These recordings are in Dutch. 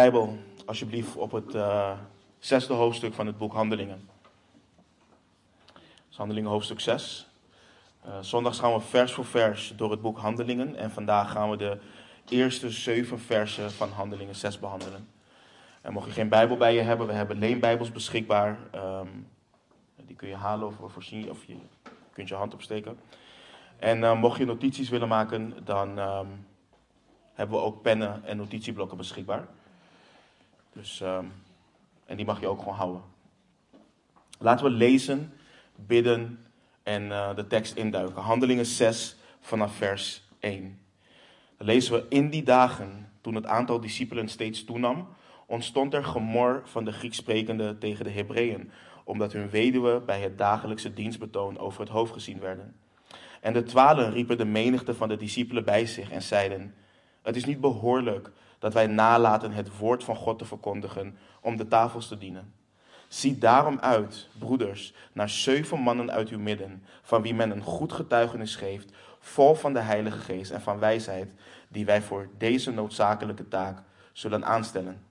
Bijbel alsjeblieft op het uh, zesde hoofdstuk van het boek Handelingen. Handelingen hoofdstuk 6. Uh, zondags gaan we vers voor vers door het boek Handelingen. En vandaag gaan we de eerste zeven versen van Handelingen 6 behandelen. En mocht je geen Bijbel bij je hebben, we hebben leenbijbels beschikbaar. Um, die kun je halen of voorzien, of je kunt je hand opsteken. En uh, mocht je notities willen maken, dan um, hebben we ook pennen en notitieblokken beschikbaar. Dus, um, en die mag je ook gewoon houden. Laten we lezen, bidden en uh, de tekst induiken. Handelingen 6 vanaf vers 1. Dan lezen we in die dagen, toen het aantal discipelen steeds toenam, ontstond er gemor van de Grieks sprekende tegen de Hebreeën, omdat hun weduwen bij het dagelijkse dienstbetoon over het hoofd gezien werden. En de twaalfen riepen de menigte van de discipelen bij zich en zeiden: Het is niet behoorlijk dat wij nalaten het woord van God te verkondigen om de tafels te dienen. Zie daarom uit, broeders, naar zeven mannen uit uw midden, van wie men een goed getuigenis geeft, vol van de Heilige Geest en van wijsheid, die wij voor deze noodzakelijke taak zullen aanstellen.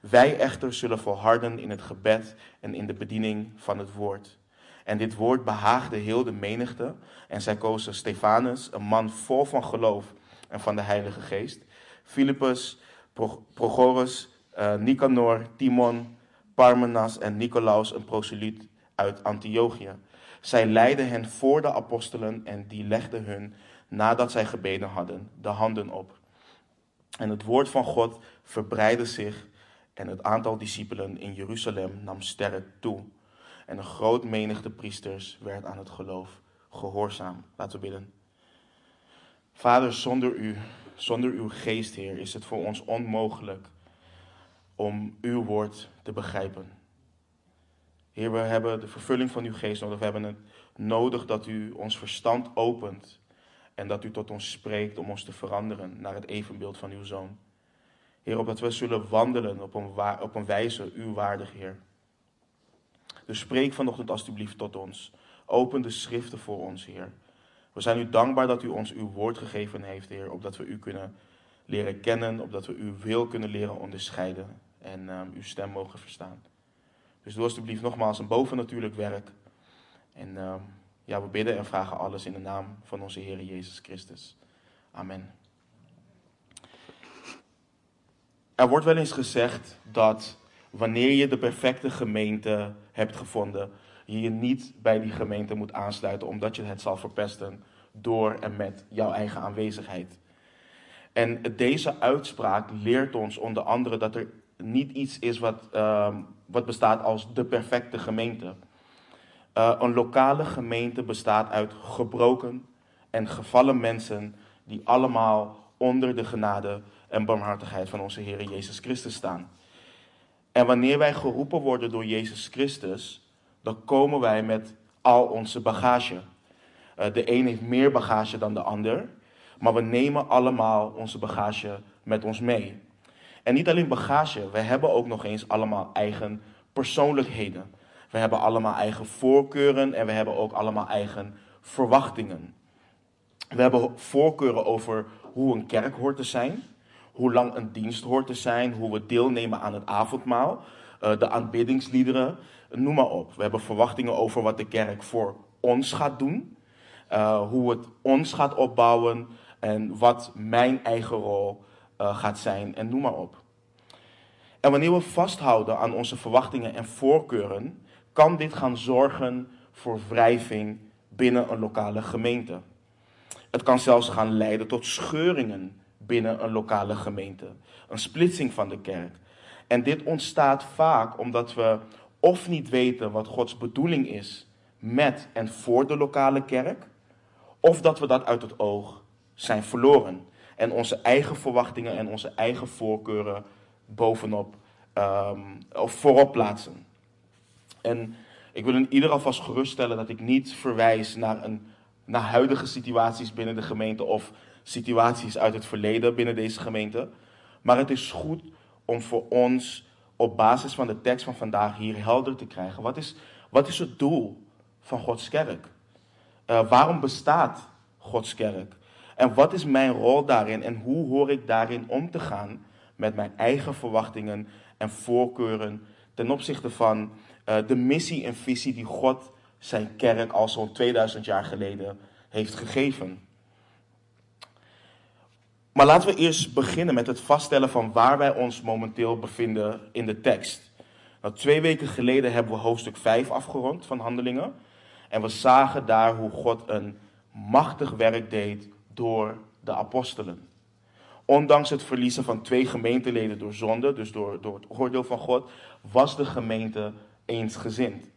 Wij echter zullen volharden in het gebed en in de bediening van het woord. En dit woord behaagde heel de menigte, en zij kozen Stefanus, een man vol van geloof en van de Heilige Geest, Philippus, Prochorus, uh, Nicanor, Timon, Parmenas en Nicolaus, een proselyt uit Antiochië. Zij leidden hen voor de apostelen en die legden hun, nadat zij gebeden hadden, de handen op. En het woord van God verbreidde zich en het aantal discipelen in Jeruzalem nam sterk toe. En een groot menigte priesters werd aan het geloof gehoorzaam. Laten we bidden. Vader, zonder u, zonder uw geest, Heer, is het voor ons onmogelijk om uw woord te begrijpen. Heer, we hebben de vervulling van uw geest nodig. We hebben het nodig dat u ons verstand opent en dat u tot ons spreekt om ons te veranderen naar het evenbeeld van uw zoon. Heer, opdat we zullen wandelen op een, op een wijze uw waardig, Heer. Dus spreek vanochtend alstublieft tot ons. Open de schriften voor ons, Heer. We zijn u dankbaar dat u ons uw woord gegeven heeft, Heer, opdat we u kunnen leren kennen, opdat we uw wil kunnen leren onderscheiden en um, uw stem mogen verstaan. Dus doe alstublieft nogmaals een bovennatuurlijk werk. En um, ja, we bidden en vragen alles in de naam van onze Heer Jezus Christus. Amen. Er wordt wel eens gezegd dat wanneer je de perfecte gemeente hebt gevonden, je je niet bij die gemeente moet aansluiten, omdat je het zal verpesten door en met jouw eigen aanwezigheid. En deze uitspraak leert ons onder andere dat er niet iets is wat, uh, wat bestaat als de perfecte gemeente. Uh, een lokale gemeente bestaat uit gebroken en gevallen mensen die allemaal onder de genade en barmhartigheid van onze Heer Jezus Christus staan. En wanneer wij geroepen worden door Jezus Christus, dan komen wij met al onze bagage. Uh, de een heeft meer bagage dan de ander, maar we nemen allemaal onze bagage met ons mee. En niet alleen bagage, we hebben ook nog eens allemaal eigen persoonlijkheden. We hebben allemaal eigen voorkeuren en we hebben ook allemaal eigen verwachtingen. We hebben voorkeuren over hoe een kerk hoort te zijn, hoe lang een dienst hoort te zijn, hoe we deelnemen aan het avondmaal, de aanbiddingsliederen, noem maar op. We hebben verwachtingen over wat de kerk voor ons gaat doen, uh, hoe het ons gaat opbouwen en wat mijn eigen rol uh, gaat zijn en noem maar op. En wanneer we vasthouden aan onze verwachtingen en voorkeuren, kan dit gaan zorgen voor wrijving binnen een lokale gemeente. Het kan zelfs gaan leiden tot scheuringen binnen een lokale gemeente, een splitsing van de kerk. En dit ontstaat vaak omdat we of niet weten wat Gods bedoeling is met en voor de lokale kerk, of dat we dat uit het oog zijn verloren en onze eigen verwachtingen en onze eigen voorkeuren bovenop um, of voorop plaatsen. En ik wil in ieder geval geruststellen dat ik niet verwijs naar, een, naar huidige situaties binnen de gemeente of situaties uit het verleden binnen deze gemeente. Maar het is goed om voor ons op basis van de tekst van vandaag hier helder te krijgen. Wat is, wat is het doel van Gods kerk? Uh, waarom bestaat Gods kerk? En wat is mijn rol daarin en hoe hoor ik daarin om te gaan met mijn eigen verwachtingen en voorkeuren ten opzichte van uh, de missie en visie die God zijn kerk al zo'n 2000 jaar geleden heeft gegeven. Maar laten we eerst beginnen met het vaststellen van waar wij ons momenteel bevinden in de tekst. Nou, twee weken geleden hebben we hoofdstuk 5 afgerond van Handelingen. En we zagen daar hoe God een machtig werk deed door de apostelen. Ondanks het verliezen van twee gemeenteleden door zonde, dus door, door het oordeel van God, was de gemeente eensgezind.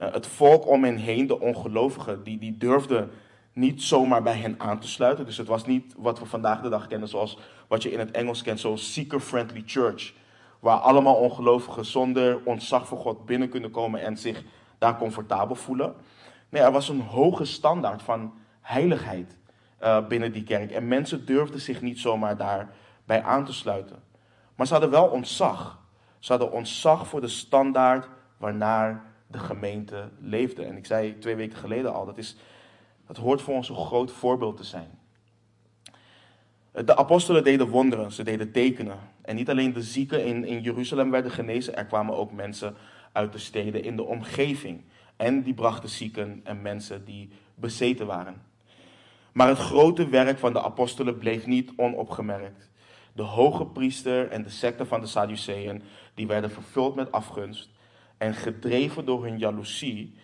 Uh, het volk om hen heen, de ongelovigen, die, die durfden niet zomaar bij hen aan te sluiten. Dus het was niet wat we vandaag de dag kennen, zoals wat je in het Engels kent, zo'n seeker-friendly church. Waar allemaal ongelovigen zonder ontzag voor God binnen kunnen komen en zich daar comfortabel voelen. Nee, er was een hoge standaard van heiligheid uh, binnen die kerk. En mensen durfden zich niet zomaar daarbij aan te sluiten. Maar ze hadden wel ontzag. Ze hadden ontzag voor de standaard waarnaar de gemeente leefde. En ik zei twee weken geleden al, dat, is, dat hoort voor ons een groot voorbeeld te zijn. De apostelen deden wonderen, ze deden tekenen. En niet alleen de zieken in, in Jeruzalem werden genezen, er kwamen ook mensen uit de steden in de omgeving. En die brachten zieken en mensen die bezeten waren. Maar het grote werk van de apostelen bleef niet onopgemerkt. De hoge priester en de secte van de Sadduceeën, die werden vervuld met afgunst en gedreven door hun jaloezie,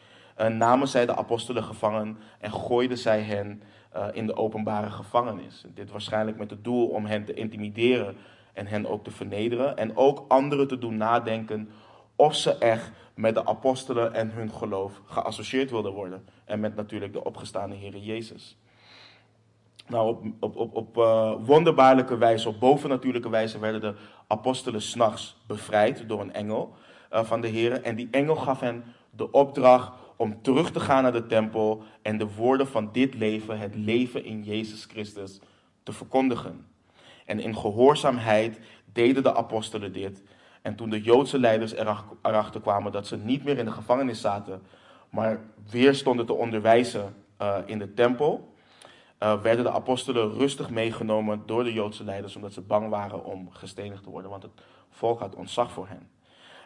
namen zij de apostelen gevangen en gooiden zij hen uh, in de openbare gevangenis. Dit waarschijnlijk met het doel om hen te intimideren en hen ook te vernederen en ook anderen te doen nadenken of ze echt met de apostelen en hun geloof geassocieerd wilden worden. En met natuurlijk de opgestaande Heer Jezus. Nou, op, op, op, uh, wonderbaarlijke wijze, op bovennatuurlijke wijze werden de apostelen s'nachts bevrijd door een engel van de Heer. En die engel gaf hen de opdracht om terug te gaan naar de tempel en de woorden van dit leven, het leven in Jezus Christus, te verkondigen. En in gehoorzaamheid deden de apostelen dit. En toen de Joodse leiders erachter kwamen dat ze niet meer in de gevangenis zaten, maar weer stonden te onderwijzen uh, in de tempel, uh, werden de apostelen rustig meegenomen door de Joodse leiders, omdat ze bang waren om gestenigd te worden, want het volk had ontzag voor hen.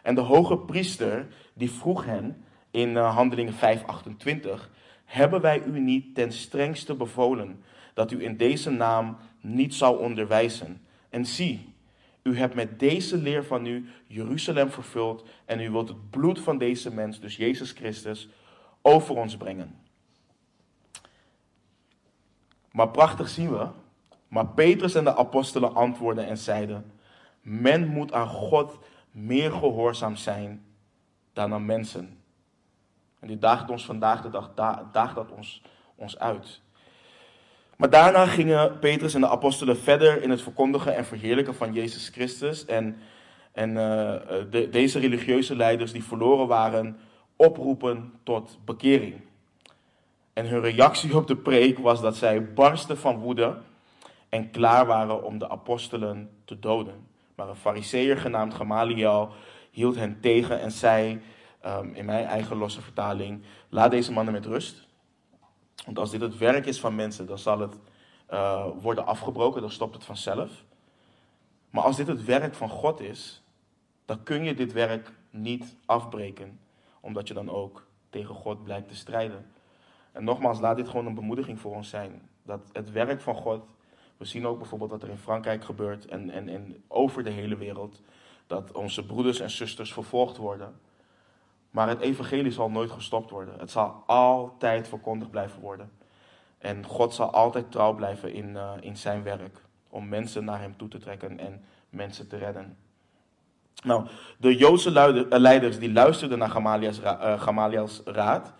En de hoge priester, die vroeg hen in uh, Handelingen 5:28, hebben wij u niet ten strengste bevolen dat u in deze naam niet zou onderwijzen? En zie, u hebt met deze leer van u Jeruzalem vervuld en u wilt het bloed van deze mens, dus Jezus Christus, over ons brengen. Maar prachtig zien we. Maar Petrus en de apostelen antwoordden en zeiden: Men moet aan God meer gehoorzaam zijn dan aan mensen. En dit daagt ons vandaag de dag, daagt dat ons, ons uit. Maar daarna gingen Petrus en de apostelen verder in het verkondigen en verheerlijken van Jezus Christus. En, en uh, de, deze religieuze leiders die verloren waren, oproepen tot bekering. En hun reactie op de preek was dat zij barsten van woede en klaar waren om de apostelen te doden. Maar een fariseer genaamd Gamaliel hield hen tegen en zei, um, in mijn eigen losse vertaling, laat deze mannen met rust. Want als dit het werk is van mensen, dan zal het uh, worden afgebroken, dan stopt het vanzelf. Maar als dit het werk van God is, dan kun je dit werk niet afbreken, omdat je dan ook tegen God blijkt te strijden. En nogmaals, laat dit gewoon een bemoediging voor ons zijn. Dat het werk van God, we zien ook bijvoorbeeld wat er in Frankrijk gebeurt en, en, en over de hele wereld, dat onze broeders en zusters vervolgd worden. Maar het evangelie zal nooit gestopt worden. Het zal altijd verkondigd blijven worden. En God zal altijd trouw blijven in, uh, in zijn werk. Om mensen naar hem toe te trekken en mensen te redden. Nou, de Joodse eh, leiders die luisterden naar Gamaliels, Gamaliels raad.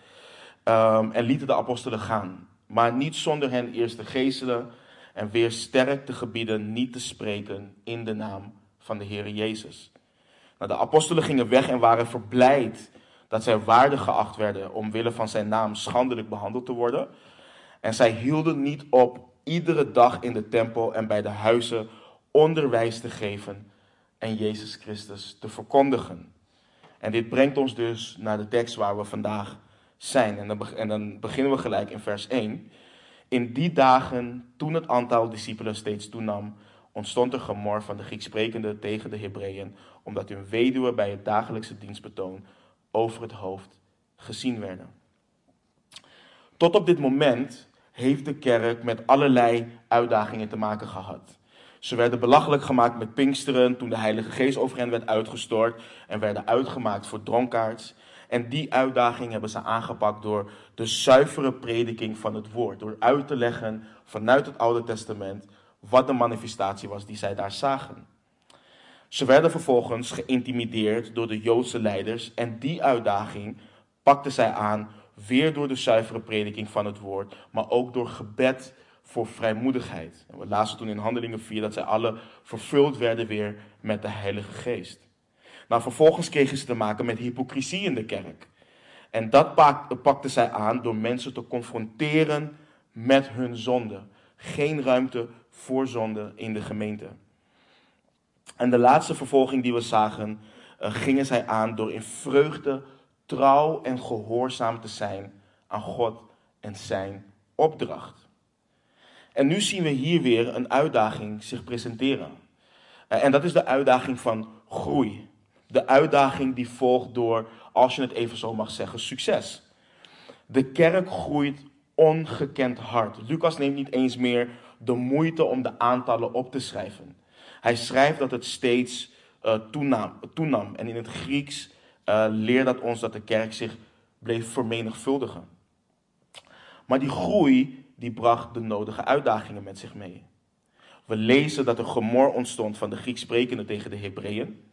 Um, en lieten de apostelen gaan. Maar niet zonder hen eerst te geestelen en weer sterk te gebieden niet te spreken in de naam van de Heer Jezus. Nou, de apostelen gingen weg en waren verblijd dat zij waardig geacht werden omwille van zijn naam schandelijk behandeld te worden. En zij hielden niet op iedere dag in de tempel en bij de huizen onderwijs te geven en Jezus Christus te verkondigen. En dit brengt ons dus naar de tekst waar we vandaag zijn. En dan, dan beginnen we gelijk in vers 1. In die dagen, toen het aantal discipelen steeds toenam, ontstond er gemor van de Grieksprekenden tegen de Hebreeën, omdat hun weduwen bij het dagelijkse dienstbetoon over het hoofd gezien werden. Tot op dit moment heeft de kerk met allerlei uitdagingen te maken gehad. Ze werden belachelijk gemaakt met Pinksteren toen de Heilige Geest over hen werd uitgestort en werden uitgemaakt voor dronkaards. En die uitdaging hebben ze aangepakt door de zuivere prediking van het woord. Door uit te leggen vanuit het Oude Testament wat de manifestatie was die zij daar zagen. Ze werden vervolgens geïntimideerd door de Joodse leiders en die uitdaging pakten zij aan weer door de zuivere prediking van het woord, maar ook door gebed voor vrijmoedigheid. En we lazen toen in Handelingen 4 dat zij alle vervuld werden weer met de Heilige Geest. Nou, vervolgens kregen ze te maken met hypocrisie in de kerk. En dat pakte zij aan door mensen te confronteren met hun zonde. Geen ruimte voor zonde in de gemeente. En de laatste vervolging die we zagen, uh, gingen zij aan door in vreugde trouw en gehoorzaam te zijn aan God en zijn opdracht. En nu zien we hier weer een uitdaging zich presenteren. Eh, en dat is de uitdaging van groei. De uitdaging die volgt door, als je het even zo mag zeggen, succes. De kerk groeit ongekend hard. Lucas neemt niet eens meer de moeite om de aantallen op te schrijven. Hij schrijft dat het steeds uh, toenam, toenam. En in het Grieks uh, leert dat ons dat de kerk zich bleef vermenigvuldigen. Maar die groei die bracht de nodige uitdagingen met zich mee. We lezen dat er gemor ontstond van de Grieks sprekenden tegen de Hebreeën.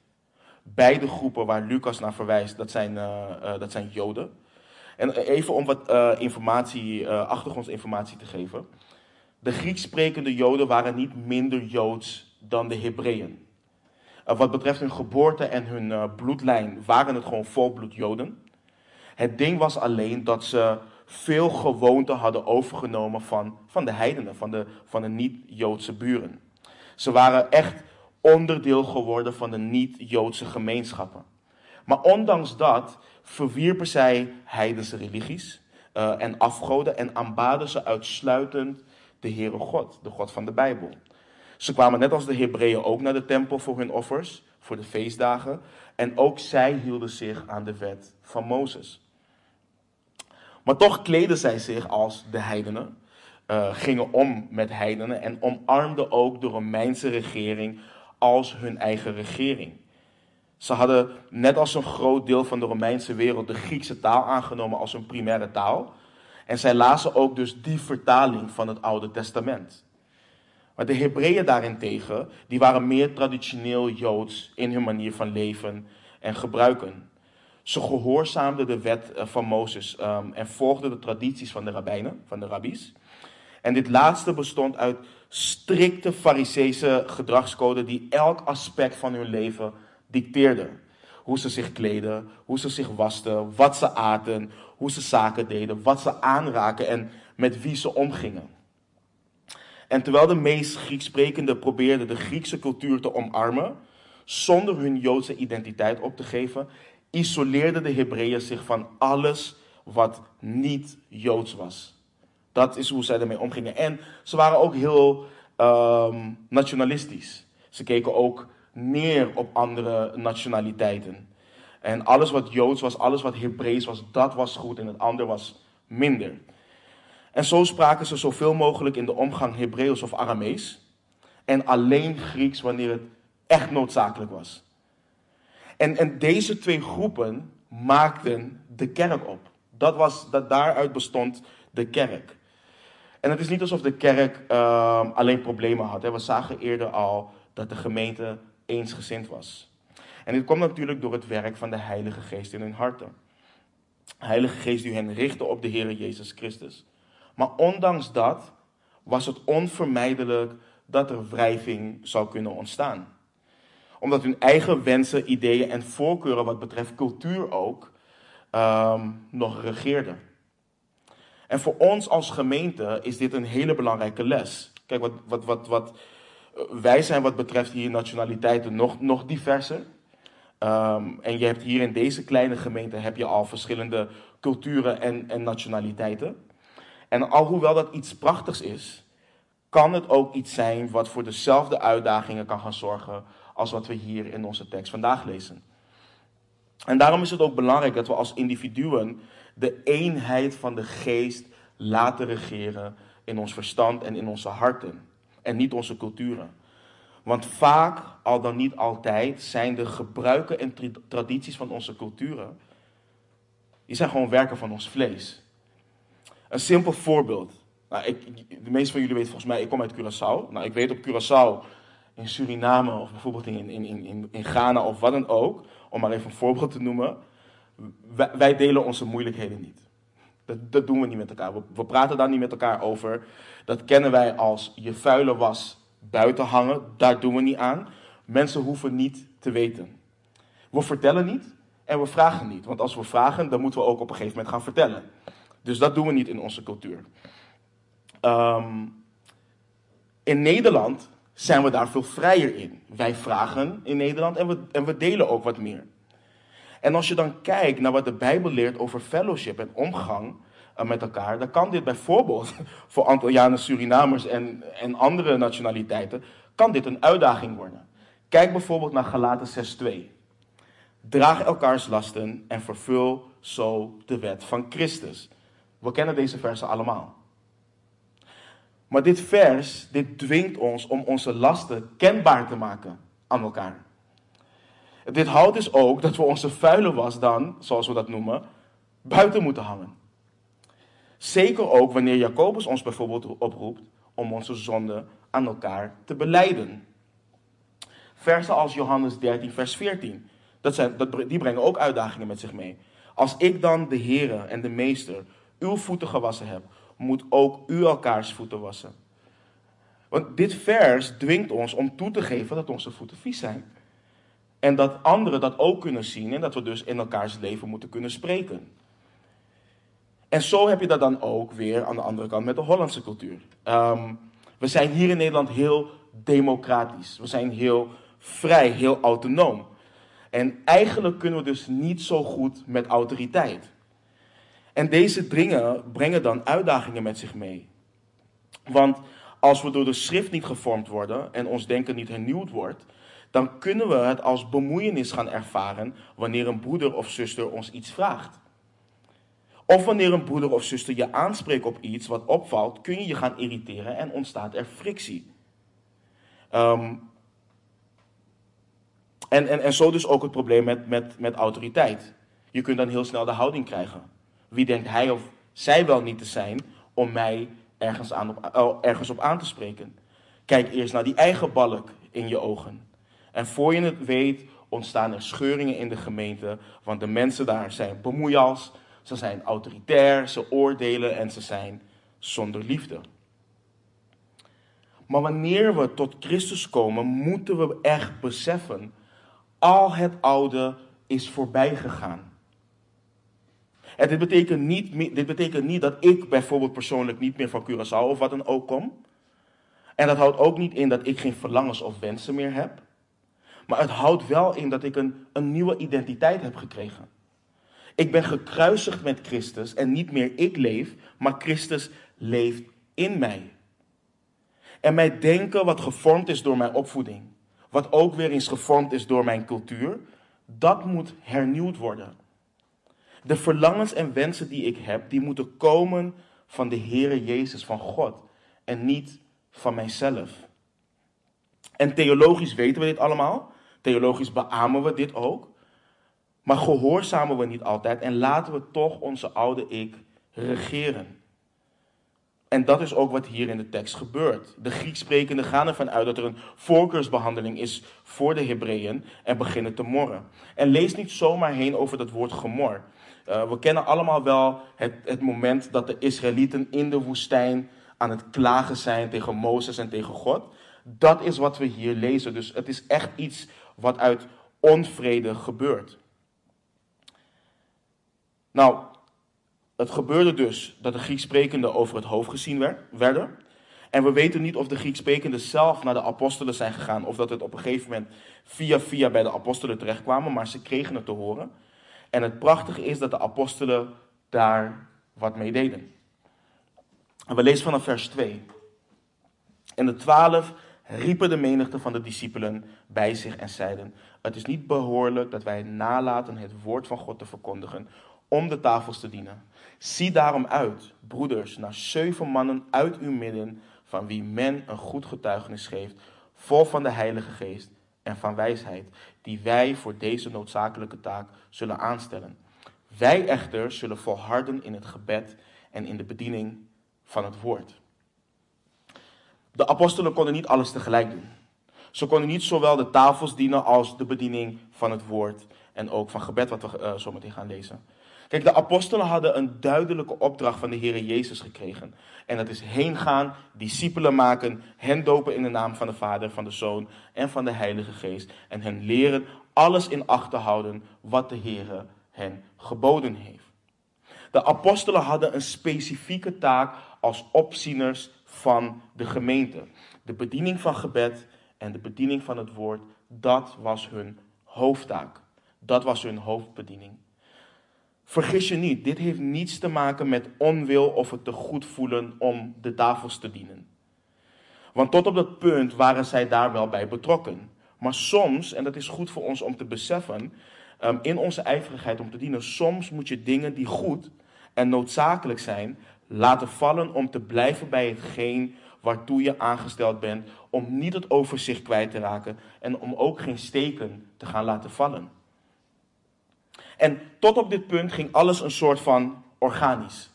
Beide groepen waar Lucas naar verwijst, dat zijn, uh, dat zijn Joden. En even om wat informatie, achtergrondinformatie te geven. De Grieks sprekende Joden waren niet minder Joods dan de Hebreeën. wat betreft hun geboorte en hun bloedlijn waren het gewoon volbloed Joden. Het ding was alleen dat ze veel gewoonten hadden overgenomen van, van de heidenen, van de, van de niet-Joodse buren. Ze waren echt onderdeel geworden van de niet-Joodse gemeenschappen. Maar ondanks dat verwierpen zij heidense religies uh, en afgoden en aanbaden ze uitsluitend de Heere God, de God van de Bijbel. Ze kwamen net als de Hebreeën ook naar de tempel voor hun offers, voor de feestdagen. En ook zij hielden zich aan de wet van Mozes. Maar toch kleden zij zich als de heidenen, uh, gingen om met heidenen en omarmden ook de Romeinse regering als hun eigen regering. Ze hadden, net als een groot deel van de Romeinse wereld, de Griekse taal aangenomen als hun primaire taal. En zij lazen ook dus die vertaling van het Oude Testament. Maar de Hebreeën daarentegen, die waren meer traditioneel Joods in hun manier van leven en gebruiken. Ze gehoorzaamden de wet eh, van Mozes um, en volgden de tradities van de rabbijnen, van de rabbies. En dit laatste bestond uit strikte fariseese gedragscode die elk aspect van hun leven dicteerde. Hoe ze zich kleden, hoe ze zich wasten, wat ze aten, hoe ze zaken deden, wat ze aanraken en met wie ze omgingen. En terwijl de meest Grieks sprekenden probeerden de Griekse cultuur te omarmen, zonder hun Joodse identiteit op te geven, isoleerden de Hebreeën zich van alles wat niet Joods was. Dat is hoe zij ermee omgingen. En ze waren ook heel um, nationalistisch. Ze keken ook neer op andere nationaliteiten. En alles wat Joods was, alles wat Hebreeuws was, dat was goed en het ander was minder. En zo spraken ze zoveel mogelijk in de omgang Hebreeuws of Aramees. En alleen Grieks wanneer het echt noodzakelijk was. En, en deze twee groepen maakten de kerk op. Dat was, dat, daaruit bestond de kerk. En het is niet alsof de kerk uh, alleen problemen had. Hè. We zagen eerder al dat de gemeente eensgezind was. En dit kwam natuurlijk door het werk van de Heilige Geest in hun harten. Heilige Geest die hen richtte op de Heer Jezus Christus. Maar ondanks dat was het onvermijdelijk dat er wrijving zou kunnen ontstaan. Omdat hun eigen wensen, ideeën en voorkeuren wat betreft cultuur ook um, nog regeerden. En voor ons als gemeente is dit een hele belangrijke les. Kijk, wat, wat, wat, wat, wij zijn wat betreft hier nationaliteiten nog, nog diverser. Um, en je hebt hier in deze kleine gemeente heb je al verschillende culturen en, en nationaliteiten. En alhoewel dat iets prachtigs is, kan het ook iets zijn wat voor dezelfde uitdagingen kan gaan zorgen als wat we hier in onze tekst vandaag lezen. En daarom is het ook belangrijk dat we als individuen de eenheid van de geest laten regeren in ons verstand en in onze harten en niet onze culturen. Want vaak, al dan niet altijd, zijn de gebruiken en tradities van onze culturen, die zijn gewoon werken van ons vlees. Een simpel voorbeeld. Nou, de meeste van jullie weten volgens mij, ik kom uit Curaçao. Nou, ik weet op Curaçao, in Suriname of bijvoorbeeld in, in, in, in Ghana of wat dan ook, om maar even een voorbeeld te noemen, wij, wij delen onze moeilijkheden niet. Dat, dat, doen we niet met elkaar. We, we, praten daar niet met elkaar over. Dat kennen wij als je vuile was buiten hangen. Daar doen we niet aan. Mensen hoeven niet te weten. We vertellen niet en we vragen niet. Want als we vragen, dan moeten we ook op een gegeven moment gaan vertellen. Dus dat doen we niet in onze cultuur. Ehm, in Nederland zijn we daar veel vrijer in. Wij vragen in Nederland en we, en we delen ook wat meer. En als je dan kijkt naar wat de Bijbel leert over fellowship en omgang eh, met elkaar, dan kan dit bijvoorbeeld voor Antillianen, Surinamers en, en andere nationaliteiten, kan dit een uitdaging worden. Kijk bijvoorbeeld naar Galaten 6.2. Draag elkaars lasten en vervul zo de wet van Christus. We kennen deze versen allemaal. Maar dit vers, dit dwingt ons om onze lasten kenbaar te maken aan elkaar. Dit houdt dus ook dat we onze vuile was dan, zoals we dat noemen, buiten moeten hangen. Zeker ook wanneer Jacobus ons bijvoorbeeld oproept om onze zonde aan elkaar te beleiden. Versen als Johannes 13, vers 14, dat zijn, dat, die brengen ook uitdagingen met zich mee. Als ik dan de Heere en de Meester uw voeten gewassen heb, moet ook u elkaars voeten wassen. Want dit vers dwingt ons om toe te geven dat onze voeten vies zijn. En dat anderen dat ook kunnen zien en dat we dus in elkaars leven moeten kunnen spreken. En zo heb je dat dan ook weer aan de andere kant met de Hollandse cultuur. Um, we zijn hier in Nederland heel democratisch. We zijn heel vrij, heel autonoom. En eigenlijk kunnen we dus niet zo goed met autoriteit. En deze dringen brengen dan uitdagingen met zich mee. Want als we door de schrift niet gevormd worden en ons denken niet hernieuwd wordt, dan kunnen we het als bemoeienis gaan ervaren wanneer een broeder of zuster ons iets vraagt. Of wanneer een broeder of zuster je aanspreekt op iets wat opvalt, kun je je gaan irriteren en ontstaat er frictie. Ehm, en, en, en zo dus ook het probleem met, met, met autoriteit. Je kunt dan heel snel de houding krijgen. Wie denkt hij of zij wel niet te zijn om mij ergens, aan op, oh, ergens op aan te spreken? Kijk eerst naar die eigen balk in je ogen. En voor je het weet ontstaan er scheuringen in de gemeente, want de mensen daar zijn bemoeials, ze zijn autoritair, ze oordelen en ze zijn zonder liefde. Maar wanneer we tot Christus komen, moeten we echt beseffen, al het oude is voorbij gegaan. En dit betekent, niet, dit betekent niet dat ik bijvoorbeeld persoonlijk niet meer van Curaçao of wat dan ook kom. En dat houdt ook niet in dat ik geen verlangens of wensen meer heb. Maar het houdt wel in dat ik een, een nieuwe identiteit heb gekregen. Ik ben gekruisigd met Christus en niet meer ik leef, maar Christus leeft in mij. En mijn denken, wat gevormd is door mijn opvoeding, wat ook weer eens gevormd is door mijn cultuur, dat moet hernieuwd worden. De verlangens en wensen die ik heb, die moeten komen van de Heere Jezus, van God, en niet van mijzelf. En theologisch weten we dit allemaal. Theologisch beamen we dit ook. Maar gehoorzamen we niet altijd en laten we toch onze oude ik regeren. En dat is ook wat hier in de tekst gebeurt. De Grieks sprekenden gaan ervan uit dat er een voorkeursbehandeling is voor de Hebreeën en beginnen te morren. En lees niet zomaar heen over dat woord gemor. Uh, we kennen allemaal wel het, het moment dat de Israëlieten in de woestijn aan het klagen zijn tegen Mozes en tegen God. Dat is wat we hier lezen. Dus het is echt iets wat uit onvrede gebeurt. Nou, het gebeurde dus dat de Grieksprekenden over het hoofd gezien werden. En we weten niet of de Grieksprekenden zelf naar de apostelen zijn gegaan. Of dat het op een gegeven moment via via bij de apostelen terechtkwamen. Maar ze kregen het te horen. En het prachtige is dat de apostelen daar wat mee deden. En we lezen vanaf vers 2. En de twaalf riepen de menigte van de discipelen bij zich en zeiden: Het is niet behoorlijk dat wij nalaten het woord van God te verkondigen om de tafels te dienen. Zie daarom uit, broeders, naar zeven mannen uit uw midden, van wie men een goed getuigenis geeft, vol van de Heilige Geest en van wijsheid, die wij voor deze noodzakelijke taak zullen aanstellen. Wij echter zullen volharden in het gebed en in de bediening van het woord. De apostelen konden niet alles tegelijk doen. Ze konden niet zowel de tafels dienen als de bediening van het woord en ook van gebed, wat we uh, zo meteen gaan lezen. Kijk, de apostelen hadden een duidelijke opdracht van de Heer Jezus gekregen. En dat is heen gaan, discipelen maken, hen dopen in de naam van de Vader, van de Zoon en van de Heilige Geest. En hen leren alles in acht te houden wat de Heer hen geboden heeft. De apostelen hadden een specifieke taak als opzieners van de gemeente. De bediening van gebed en de bediening van het woord, dat was hun hoofdtaak. Dat was hun hoofdbediening. Vergis je niet, dit heeft niets te maken met onwil of het te goed voelen om de tafels te dienen. Want tot op dat punt waren zij daar wel bij betrokken. Maar soms, en dat is goed voor ons om te beseffen, ehm, in onze ijverigheid om te dienen, soms moet je dingen die goed en noodzakelijk zijn, laten vallen om te blijven bij hetgeen waartoe je aangesteld bent, om niet het overzicht kwijt te raken en om ook geen steken te gaan laten vallen. En tot op dit punt ging alles een soort van organisch.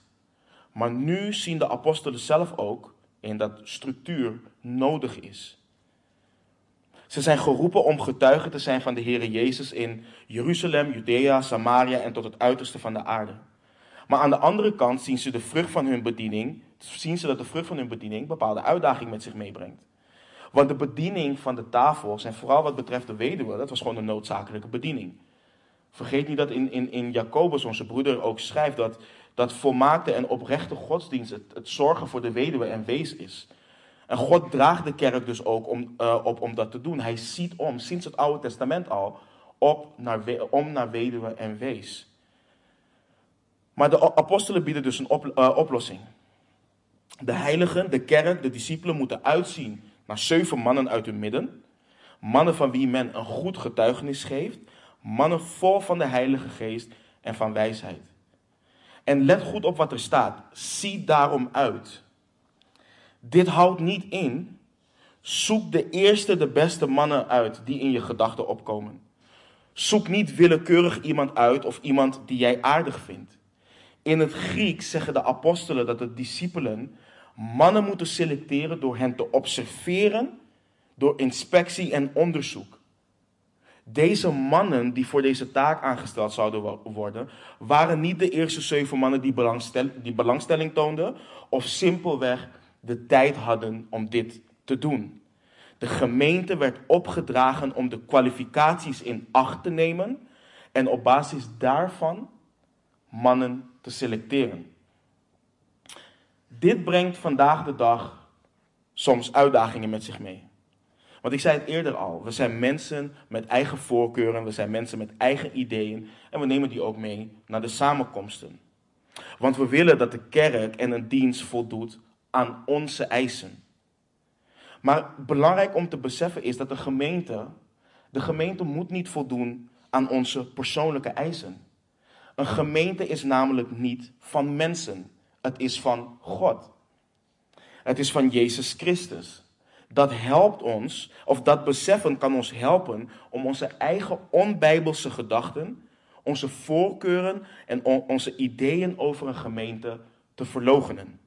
Maar nu zien de apostelen zelf ook in dat structuur nodig is. Ze zijn geroepen om getuigen te zijn van de Heer Jezus in Jeruzalem, Judea, Samaria en tot het uiterste van de aarde. Maar aan de andere kant zien ze de vrucht van hun bediening, zien ze dat de vrucht van hun bediening bepaalde uitdaging met zich meebrengt. Want de bediening van de tafels, en vooral wat betreft de weduwe, dat was gewoon een noodzakelijke bediening. Vergeet niet dat in, in, in Jacobus, onze broeder, ook schrijft dat, dat volmaakte en oprechte godsdienst het, het zorgen voor de weduwe en wees is. En God draagt de kerk dus ook om, uh, op om dat te doen. Hij ziet om, sinds het Oude Testament al, op naar, om naar weduwe en wees. Maar de apostelen bieden dus een uh, oplossing. De heiligen, de kerk, de discipelen moeten uitzien naar zeven mannen uit hun midden. Mannen van wie men een goed getuigenis geeft Mannen vol van de Heilige Geest en van wijsheid. En let goed op wat er staat. Zie daarom uit. Dit houdt niet in. Zoek de eerste, de beste mannen uit die in je gedachten opkomen. Zoek niet willekeurig iemand uit of iemand die jij aardig vindt. In het Grieks zeggen de apostelen dat de discipelen mannen moeten selecteren door hen te observeren, door inspectie en onderzoek. Deze mannen die voor deze taak aangesteld zouden worden, waren niet de eerste zeven mannen die, die belangstelling toonden of simpelweg de tijd hadden om dit te doen. De gemeente werd opgedragen om de kwalificaties in acht te nemen en op basis daarvan mannen te selecteren. Dit brengt vandaag de dag soms uitdagingen met zich mee. Want ik zei het eerder al, we zijn mensen met eigen voorkeuren, we zijn mensen met eigen ideeën en we nemen die ook mee naar de samenkomsten. Want we willen dat de kerk en een dienst voldoet aan onze eisen. Maar belangrijk om te beseffen is dat de gemeente, de gemeente moet niet voldoen aan onze persoonlijke eisen. Een gemeente is namelijk niet van mensen, het is van God. Het is van Jezus Christus dat helpt ons, of dat beseffen kan ons helpen om onze eigen onbijbelse gedachten, onze voorkeuren en onze ideeën over een gemeente te verlogenen.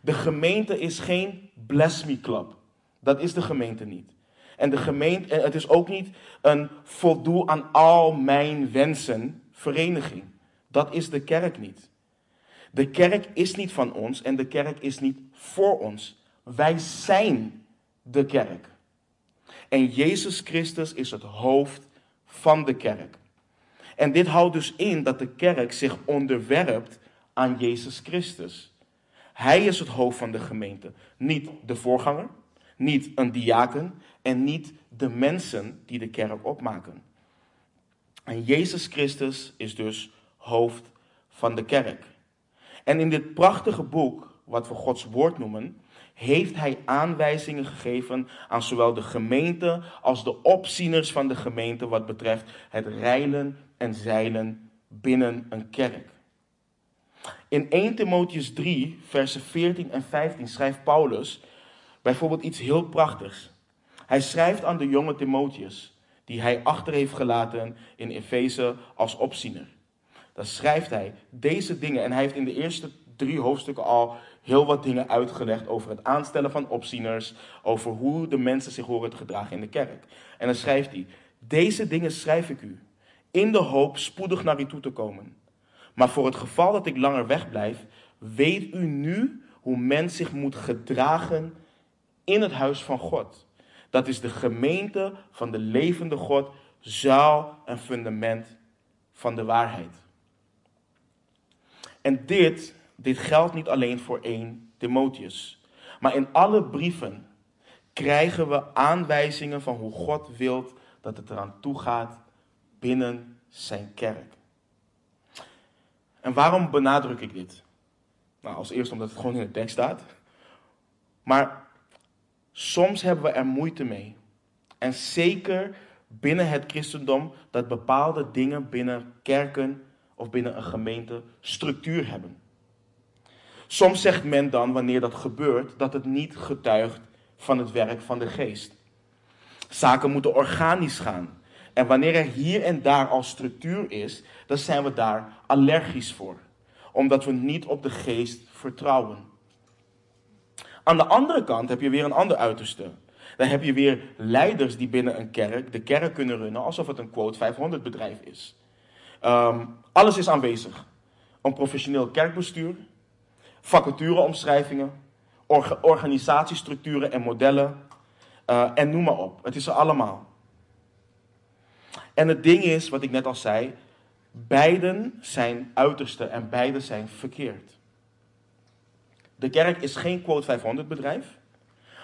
De gemeente is geen bless me club. Dat is de gemeente niet. En de gemeente, het is ook niet een voldoe aan al mijn wensen vereniging. Dat is de kerk niet. De kerk is niet van ons en de kerk is niet voor ons. Wij zijn de kerk. En Jezus Christus is het hoofd van de kerk. En dit houdt dus in dat de kerk zich onderwerpt aan Jezus Christus. Hij is het hoofd van de gemeente, niet de voorganger, niet een diaken en niet de mensen die de kerk opmaken. En Jezus Christus is dus hoofd van de kerk. En in dit prachtige boek wat we Gods woord noemen, heeft hij aanwijzingen gegeven aan zowel de gemeente als de opzieners van de gemeente wat betreft het reilen en zeilen binnen een kerk. In 1 Timotheus 3, versen 14 en 15 schrijft Paulus bijvoorbeeld iets heel prachtigs. Hij schrijft aan de jonge Timotheus, die hij achter heeft gelaten in Efeze als opziener. Dan schrijft hij deze dingen en hij heeft in de eerste drie hoofdstukken al heel wat dingen uitgelegd over het aanstellen van opzieners, over hoe de mensen zich horen te gedragen in de kerk. En dan schrijft hij: Deze dingen schrijf ik u, in de hoop spoedig naar u toe te komen. Maar voor het geval dat ik langer wegblijf, weet u nu hoe men zich moet gedragen in het huis van God. Dat is de gemeente van de levende God, zaal en fundament van de waarheid. En dit, dit geldt niet alleen voor één Timotheus, maar in alle brieven krijgen we aanwijzingen van hoe God wilt dat het eraan toe gaat binnen zijn kerk. En waarom benadruk ik dit? Nou, als eerste omdat het gewoon in de tekst staat. Maar soms hebben we er moeite mee. En zeker binnen het christendom dat bepaalde dingen binnen kerken of binnen een gemeente structuur hebben. Soms zegt men dan, wanneer dat gebeurt, dat het niet getuigt van het werk van de geest. Zaken moeten organisch gaan. En wanneer er hier en daar al structuur is, dan zijn we daar allergisch voor. Omdat we niet op de geest vertrouwen. Aan de andere kant heb je weer een ander uiterste. Dan heb je weer leiders die binnen een kerk de kerk kunnen runnen alsof het een quote 500 bedrijf is. Um, alles is aanwezig. Een professioneel kerkbestuur, vacatureomschrijvingen, organisatiestructuren en modellen uh, en noem maar op. Het is er allemaal. En het ding is, wat ik net al zei, beiden zijn uiterste en beiden zijn verkeerd. De kerk is geen quote 500 bedrijf,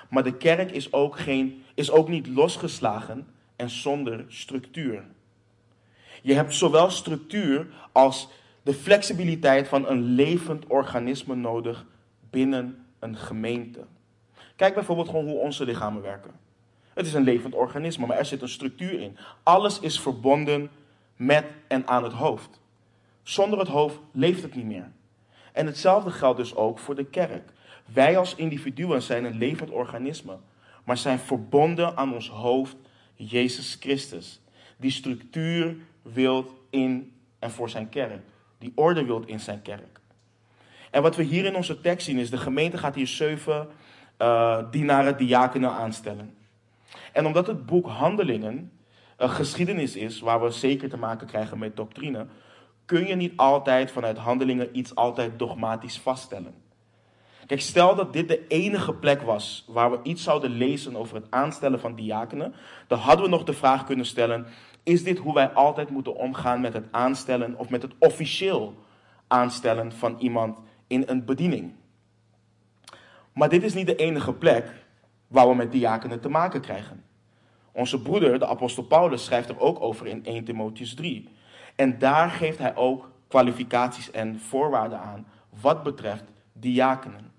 maar de kerk is ook, geen, is ook niet losgeslagen en zonder structuur. Je hebt zowel structuur als de flexibiliteit van een levend organisme nodig binnen een gemeente. Kijk bijvoorbeeld gewoon hoe onze lichamen werken. Het is een levend organisme, maar er zit een structuur in. Alles is verbonden met en aan het hoofd. Zonder het hoofd leeft het niet meer. En hetzelfde geldt dus ook voor de kerk. Wij als individuen zijn een levend organisme, maar zijn verbonden aan ons hoofd, Jezus Christus. Die structuur wilt in en voor zijn kerk. Die orde wilt in zijn kerk. En wat we hier in onze tekst zien is, de gemeente gaat hier zeven uh, dienaren, diakenen aanstellen. En omdat het boek Handelingen een geschiedenis is waar we zeker te maken krijgen met doctrine, kun je niet altijd vanuit handelingen iets altijd dogmatisch vaststellen. Kijk, stel dat dit de enige plek was waar we iets zouden lezen over het aanstellen van diakenen, dan hadden we nog de vraag kunnen stellen: is dit hoe wij altijd moeten omgaan met het aanstellen of met het officieel aanstellen van iemand in een bediening? Maar dit is niet de enige plek waar we met diakenen te maken krijgen. Onze broeder, de apostel Paulus, schrijft er ook over in 1 Timotheus 3. En daar geeft hij ook kwalificaties en voorwaarden aan wat betreft diakenen.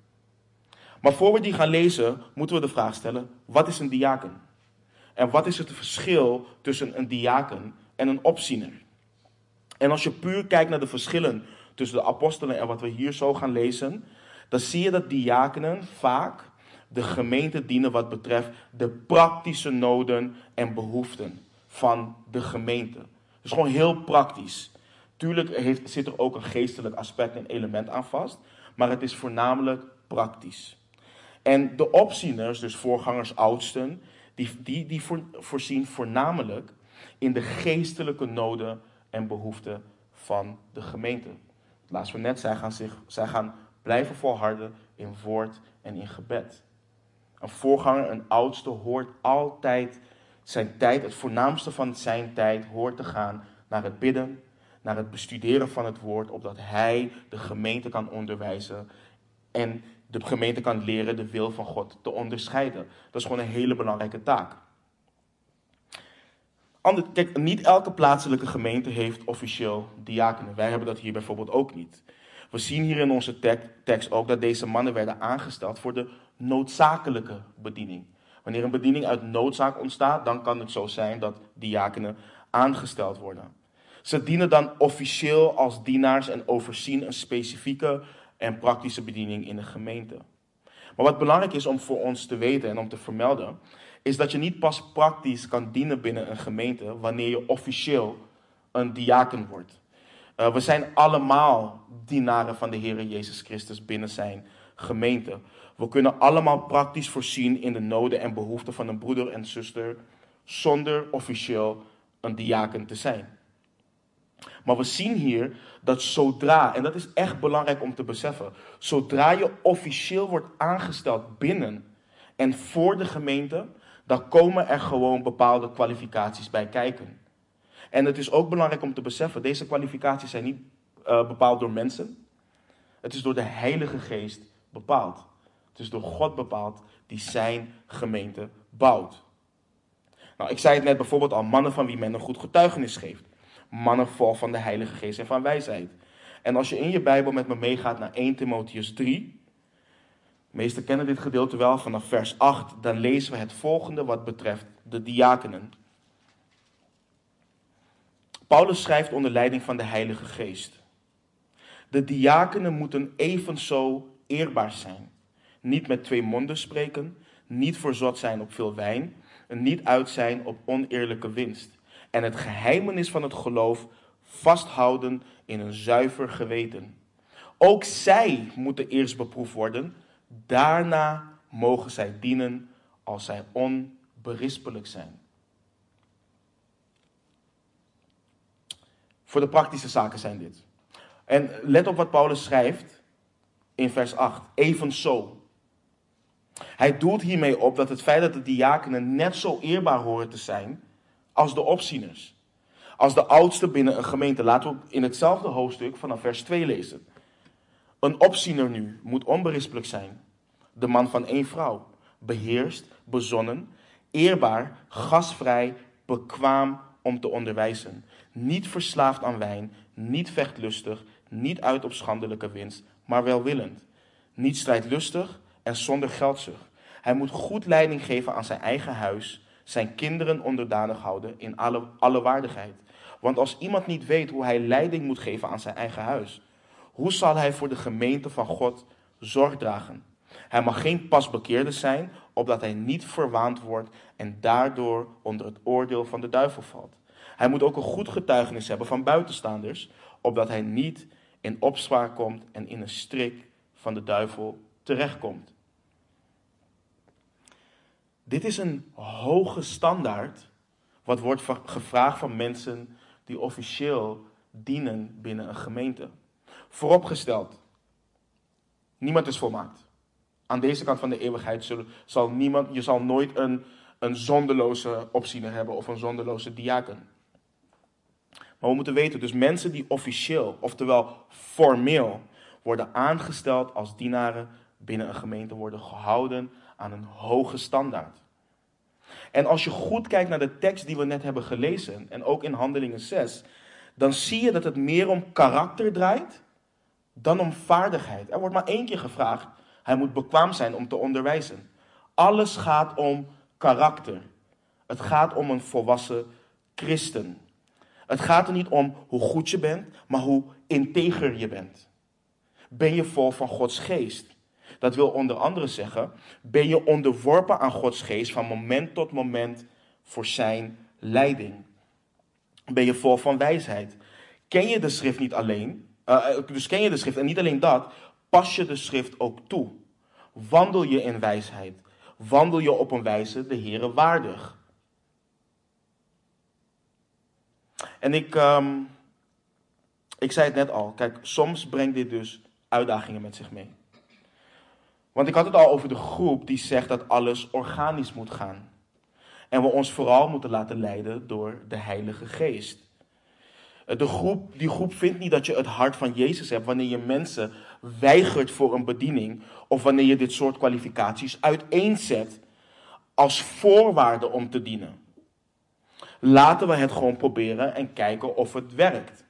Maar voor we die gaan lezen, moeten we de vraag stellen: wat is een diaken? En wat is het verschil tussen een diaken en een opziener? En als je puur kijkt naar de verschillen tussen de apostelen en wat we hier zo gaan lezen, dan zie je dat diakenen vaak de gemeente dienen wat betreft de praktische noden en behoeften van de gemeente. Dus gewoon heel praktisch. Tuurlijk heeft, zit er ook een geestelijk aspect en element aan vast, maar het is voornamelijk praktisch. En de opzieners, dus voorgangers, oudsten, die, die, die voorzien voornamelijk in de geestelijke noden en behoeften van de gemeente. Laatst we net, zij gaan, zich, zij gaan blijven volharden in woord en in gebed. Een voorganger, een oudste, hoort altijd zijn tijd, het voornaamste van zijn tijd, hoort te gaan naar het bidden, naar het bestuderen van het woord, opdat hij de gemeente kan onderwijzen en de gemeente kan leren de wil van God te onderscheiden. Dat is gewoon een hele belangrijke taak. Kijk, niet elke plaatselijke gemeente heeft officieel diakenen. Wij hebben dat hier bijvoorbeeld ook niet. We zien hier in onze tekst ook dat deze mannen werden aangesteld voor de noodzakelijke bediening. Wanneer een bediening uit noodzaak ontstaat, dan kan het zo zijn dat diakenen aangesteld worden. Ze dienen dan officieel als dienaars en overzien een specifieke en praktische bediening in de gemeente. Maar wat belangrijk is om voor ons te weten en om te vermelden, is dat je niet pas praktisch kan dienen binnen een gemeente wanneer je officieel een diaken wordt. Uh, we zijn allemaal dienaren van de Heer Jezus Christus binnen zijn gemeente. We kunnen allemaal praktisch voorzien in de noden en behoeften van een broeder en zuster zonder officieel een diaken te zijn. Maar we zien hier dat zodra, en dat is echt belangrijk om te beseffen, zodra je officieel wordt aangesteld binnen en voor de gemeente, dan komen er gewoon bepaalde kwalificaties bij kijken. En het is ook belangrijk om te beseffen, deze kwalificaties zijn niet uh, bepaald door mensen. Het is door de Heilige Geest bepaald. Het is door God bepaald die zijn gemeente bouwt. Nou, ik zei het net bijvoorbeeld al, mannen van wie men een goed getuigenis geeft. Mannen vol van de Heilige Geest en van wijsheid. En als je in je Bijbel met me meegaat naar 1 Timotheus 3, meesten kennen dit gedeelte wel vanaf vers 8, dan lezen we het volgende wat betreft de diakenen. Paulus schrijft onder leiding van de Heilige Geest. De diakenen moeten evenzo eerbaar zijn. Niet met twee monden spreken, niet verzot zijn op veel wijn, en niet uit zijn op oneerlijke winst. En het geheimenis van het geloof vasthouden in een zuiver geweten. Ook zij moeten eerst beproefd worden, daarna mogen zij dienen als zij onberispelijk zijn. Voor de praktische zaken zijn dit. En let op wat Paulus schrijft in vers 8. Evenzo. Hij doelt hiermee op dat het feit dat de diakenen net zo eerbaar horen te zijn als de opzieners. Als de oudste binnen een gemeente. Laten we in hetzelfde hoofdstuk vanaf vers 2 lezen. Een opziener nu moet onberispelijk zijn. De man van één vrouw. Beheerst, bezonnen, eerbaar, gastvrij, bekwaam om te onderwijzen. Niet verslaafd aan wijn, niet vechtlustig, niet uit op schandelijke winst, maar welwillend. Niet strijdlustig en zonder geldzucht. Hij moet goed leiding geven aan zijn eigen huis, zijn kinderen onderdanig houden in alle, alle waardigheid. Want als iemand niet weet hoe hij leiding moet geven aan zijn eigen huis, hoe zal hij voor de gemeente van God zorg dragen? Hij mag geen pasbekeerde zijn, opdat hij niet verwaand wordt en daardoor onder het oordeel van de duivel valt. Hij moet ook een goed getuigenis hebben van buitenstaanders, opdat hij niet in opspraak komt en in een strik van de duivel terechtkomt. Dit is een hoge standaard wat wordt gevraagd van mensen die officieel dienen binnen een gemeente. Vooropgesteld, niemand is volmaakt. Aan deze kant van de eeuwigheid zal niemand, je zal nooit een, een zonderloze opziener hebben of een zonderloze diaken. Maar we moeten weten, dus mensen die officieel, oftewel formeel, worden aangesteld als dienaren binnen een gemeente, worden gehouden aan een hoge standaard. En als je goed kijkt naar de tekst die we net hebben gelezen, en ook in Handelingen 6, dan zie je dat het meer om karakter draait dan om vaardigheid. Er wordt maar één keer gevraagd, hij moet bekwaam zijn om te onderwijzen. Alles gaat om karakter. Het gaat om een volwassen christen. Het gaat er niet om hoe goed je bent, maar hoe integer je bent. Ben je vol van Gods geest? Dat wil onder andere zeggen, ben je onderworpen aan Gods geest van moment tot moment voor zijn leiding? Ben je vol van wijsheid? Ken je de schrift niet alleen? Uh, dus ken je de schrift en niet alleen dat, pas je de schrift ook toe. Wandel je in wijsheid? Wandel je op een wijze de Heere waardig? En ik, um, ik zei het net al, kijk, soms brengt dit dus uitdagingen met zich mee. Want ik had het al over de groep die zegt dat alles organisch moet gaan. En we ons vooral moeten laten leiden door de Heilige Geest. De groep, die groep vindt niet dat je het hart van Jezus hebt wanneer je mensen weigert voor een bediening of wanneer je dit soort kwalificaties uiteenzet als voorwaarde om te dienen. Laten we het gewoon proberen en kijken of het werkt.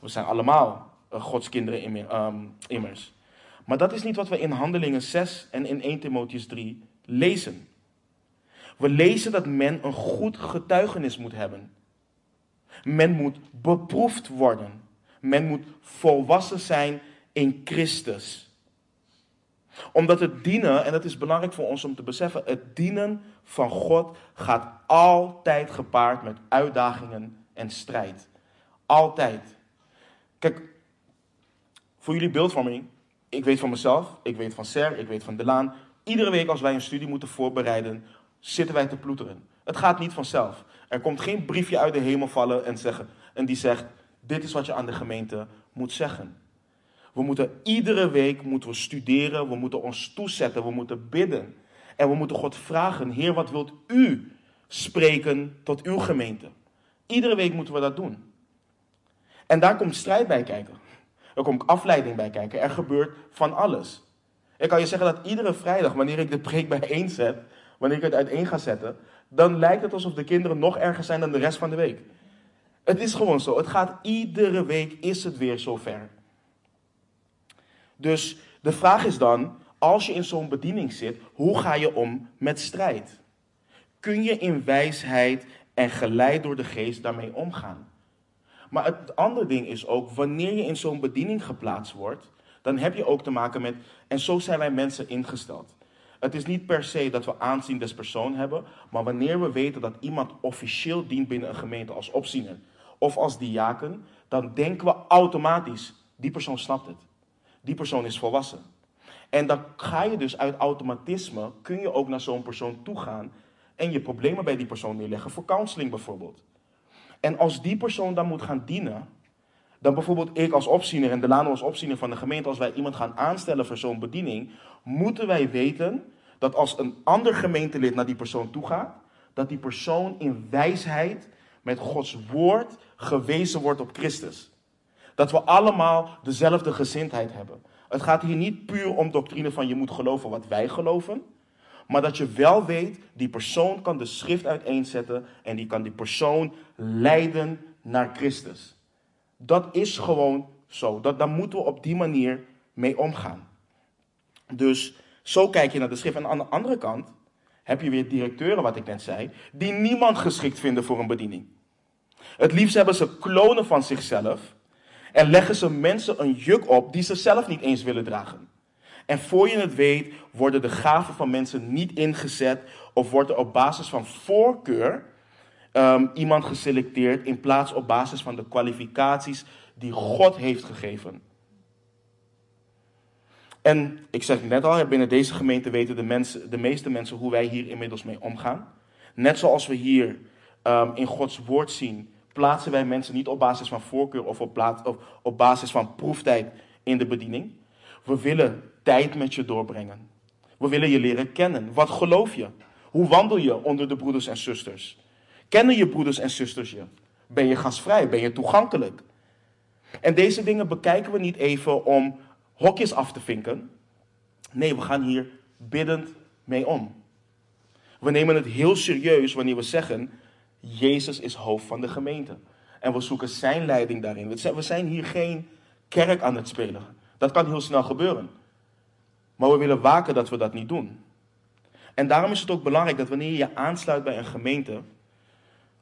We zijn allemaal uh, Gods kinderen um, immers. Maar dat is niet wat we in Handelingen 6 en in 1 Timotheus 3 lezen. We lezen dat men een goed getuigenis moet hebben. Men moet beproefd worden. Men moet volwassen zijn in Christus. Omdat het dienen, en dat is belangrijk voor ons om te beseffen, het dienen van God gaat altijd gepaard met uitdagingen en strijd. Altijd. Kijk, voor jullie beeldvorming, ik weet van mezelf, ik weet van Ser, ik weet van Delaan. Iedere week als wij een studie moeten voorbereiden, zitten wij te ploeteren. Het gaat niet vanzelf. Er komt geen briefje uit de hemel vallen en, zeggen, en die zegt, dit is wat je aan de gemeente moet zeggen. We moeten iedere week moeten we studeren, we moeten ons toezetten, we moeten bidden. En we moeten God vragen, Heer, wat wilt u spreken tot uw gemeente? Iedere week moeten we dat doen. En daar komt strijd bij kijken. Er komt afleiding bij kijken. Er gebeurt van alles. Ik kan je zeggen dat iedere vrijdag, wanneer ik de preek bijeenzet, wanneer ik het uiteen ga zetten, dan lijkt het alsof de kinderen nog erger zijn dan de rest van de week. Het is gewoon zo. Het gaat iedere week is het weer zover. Dus de vraag is dan, als je in zo'n bediening zit, hoe ga je om met strijd? Kun je in wijsheid en geleid door de geest daarmee omgaan? Maar het andere ding is ook, wanneer je in zo'n bediening geplaatst wordt, dan heb je ook te maken met, en zo zijn wij mensen ingesteld. Het is niet per se dat we aanzien des persoon hebben, maar wanneer we weten dat iemand officieel dient binnen een gemeente als opziener of als diaken, dan denken we automatisch, die persoon snapt het. Die persoon is volwassen. En dan ga je dus uit automatisme, kun je ook naar zo'n persoon toe gaan en je problemen bij die persoon neerleggen, voor counseling bijvoorbeeld. En als die persoon dan moet gaan dienen, dan bijvoorbeeld ik als opziener en Delano als opziener van de gemeente, als wij iemand gaan aanstellen voor zo'n bediening, moeten wij weten dat als een ander gemeentelid naar die persoon toe gaat, dat die persoon in wijsheid met Gods woord gewezen wordt op Christus. Dat we allemaal dezelfde gezindheid hebben. Het gaat hier niet puur om doctrine van je moet geloven wat wij geloven. Maar dat je wel weet, die persoon kan de schrift uiteenzetten en die kan die persoon leiden naar Christus. Dat is gewoon zo. Dat, daar moeten we op die manier mee omgaan. Dus zo kijk je naar de schrift. En aan de andere kant heb je weer directeuren, wat ik net zei, die niemand geschikt vinden voor een bediening. Het liefst hebben ze klonen van zichzelf en leggen ze mensen een juk op die ze zelf niet eens willen dragen. En voor je het weet, worden de gaven van mensen niet ingezet of wordt er op basis van voorkeur um, iemand geselecteerd in plaats op basis van de kwalificaties die God heeft gegeven. En ik zeg net al, binnen deze gemeente weten de, mensen, de meeste mensen hoe wij hier inmiddels mee omgaan. Net zoals we hier um, in Gods woord zien, plaatsen wij mensen niet op basis van voorkeur of op, plaats, of op basis van proeftijd in de bediening. We willen tijd met je doorbrengen. We willen je leren kennen. Wat geloof je? Hoe wandel je onder de broeders en zusters? Kennen je broeders en zusters je? Ben je gastvrij? Ben je toegankelijk? En deze dingen bekijken we niet even om hokjes af te vinken. Nee, we gaan hier biddend mee om. We nemen het heel serieus wanneer we zeggen: Jezus is hoofd van de gemeente. En we zoeken zijn leiding daarin. We zijn hier geen kerk aan het spelen. Dat kan heel snel gebeuren. Maar we willen waken dat we dat niet doen. En daarom is het ook belangrijk dat wanneer je aansluit bij een gemeente,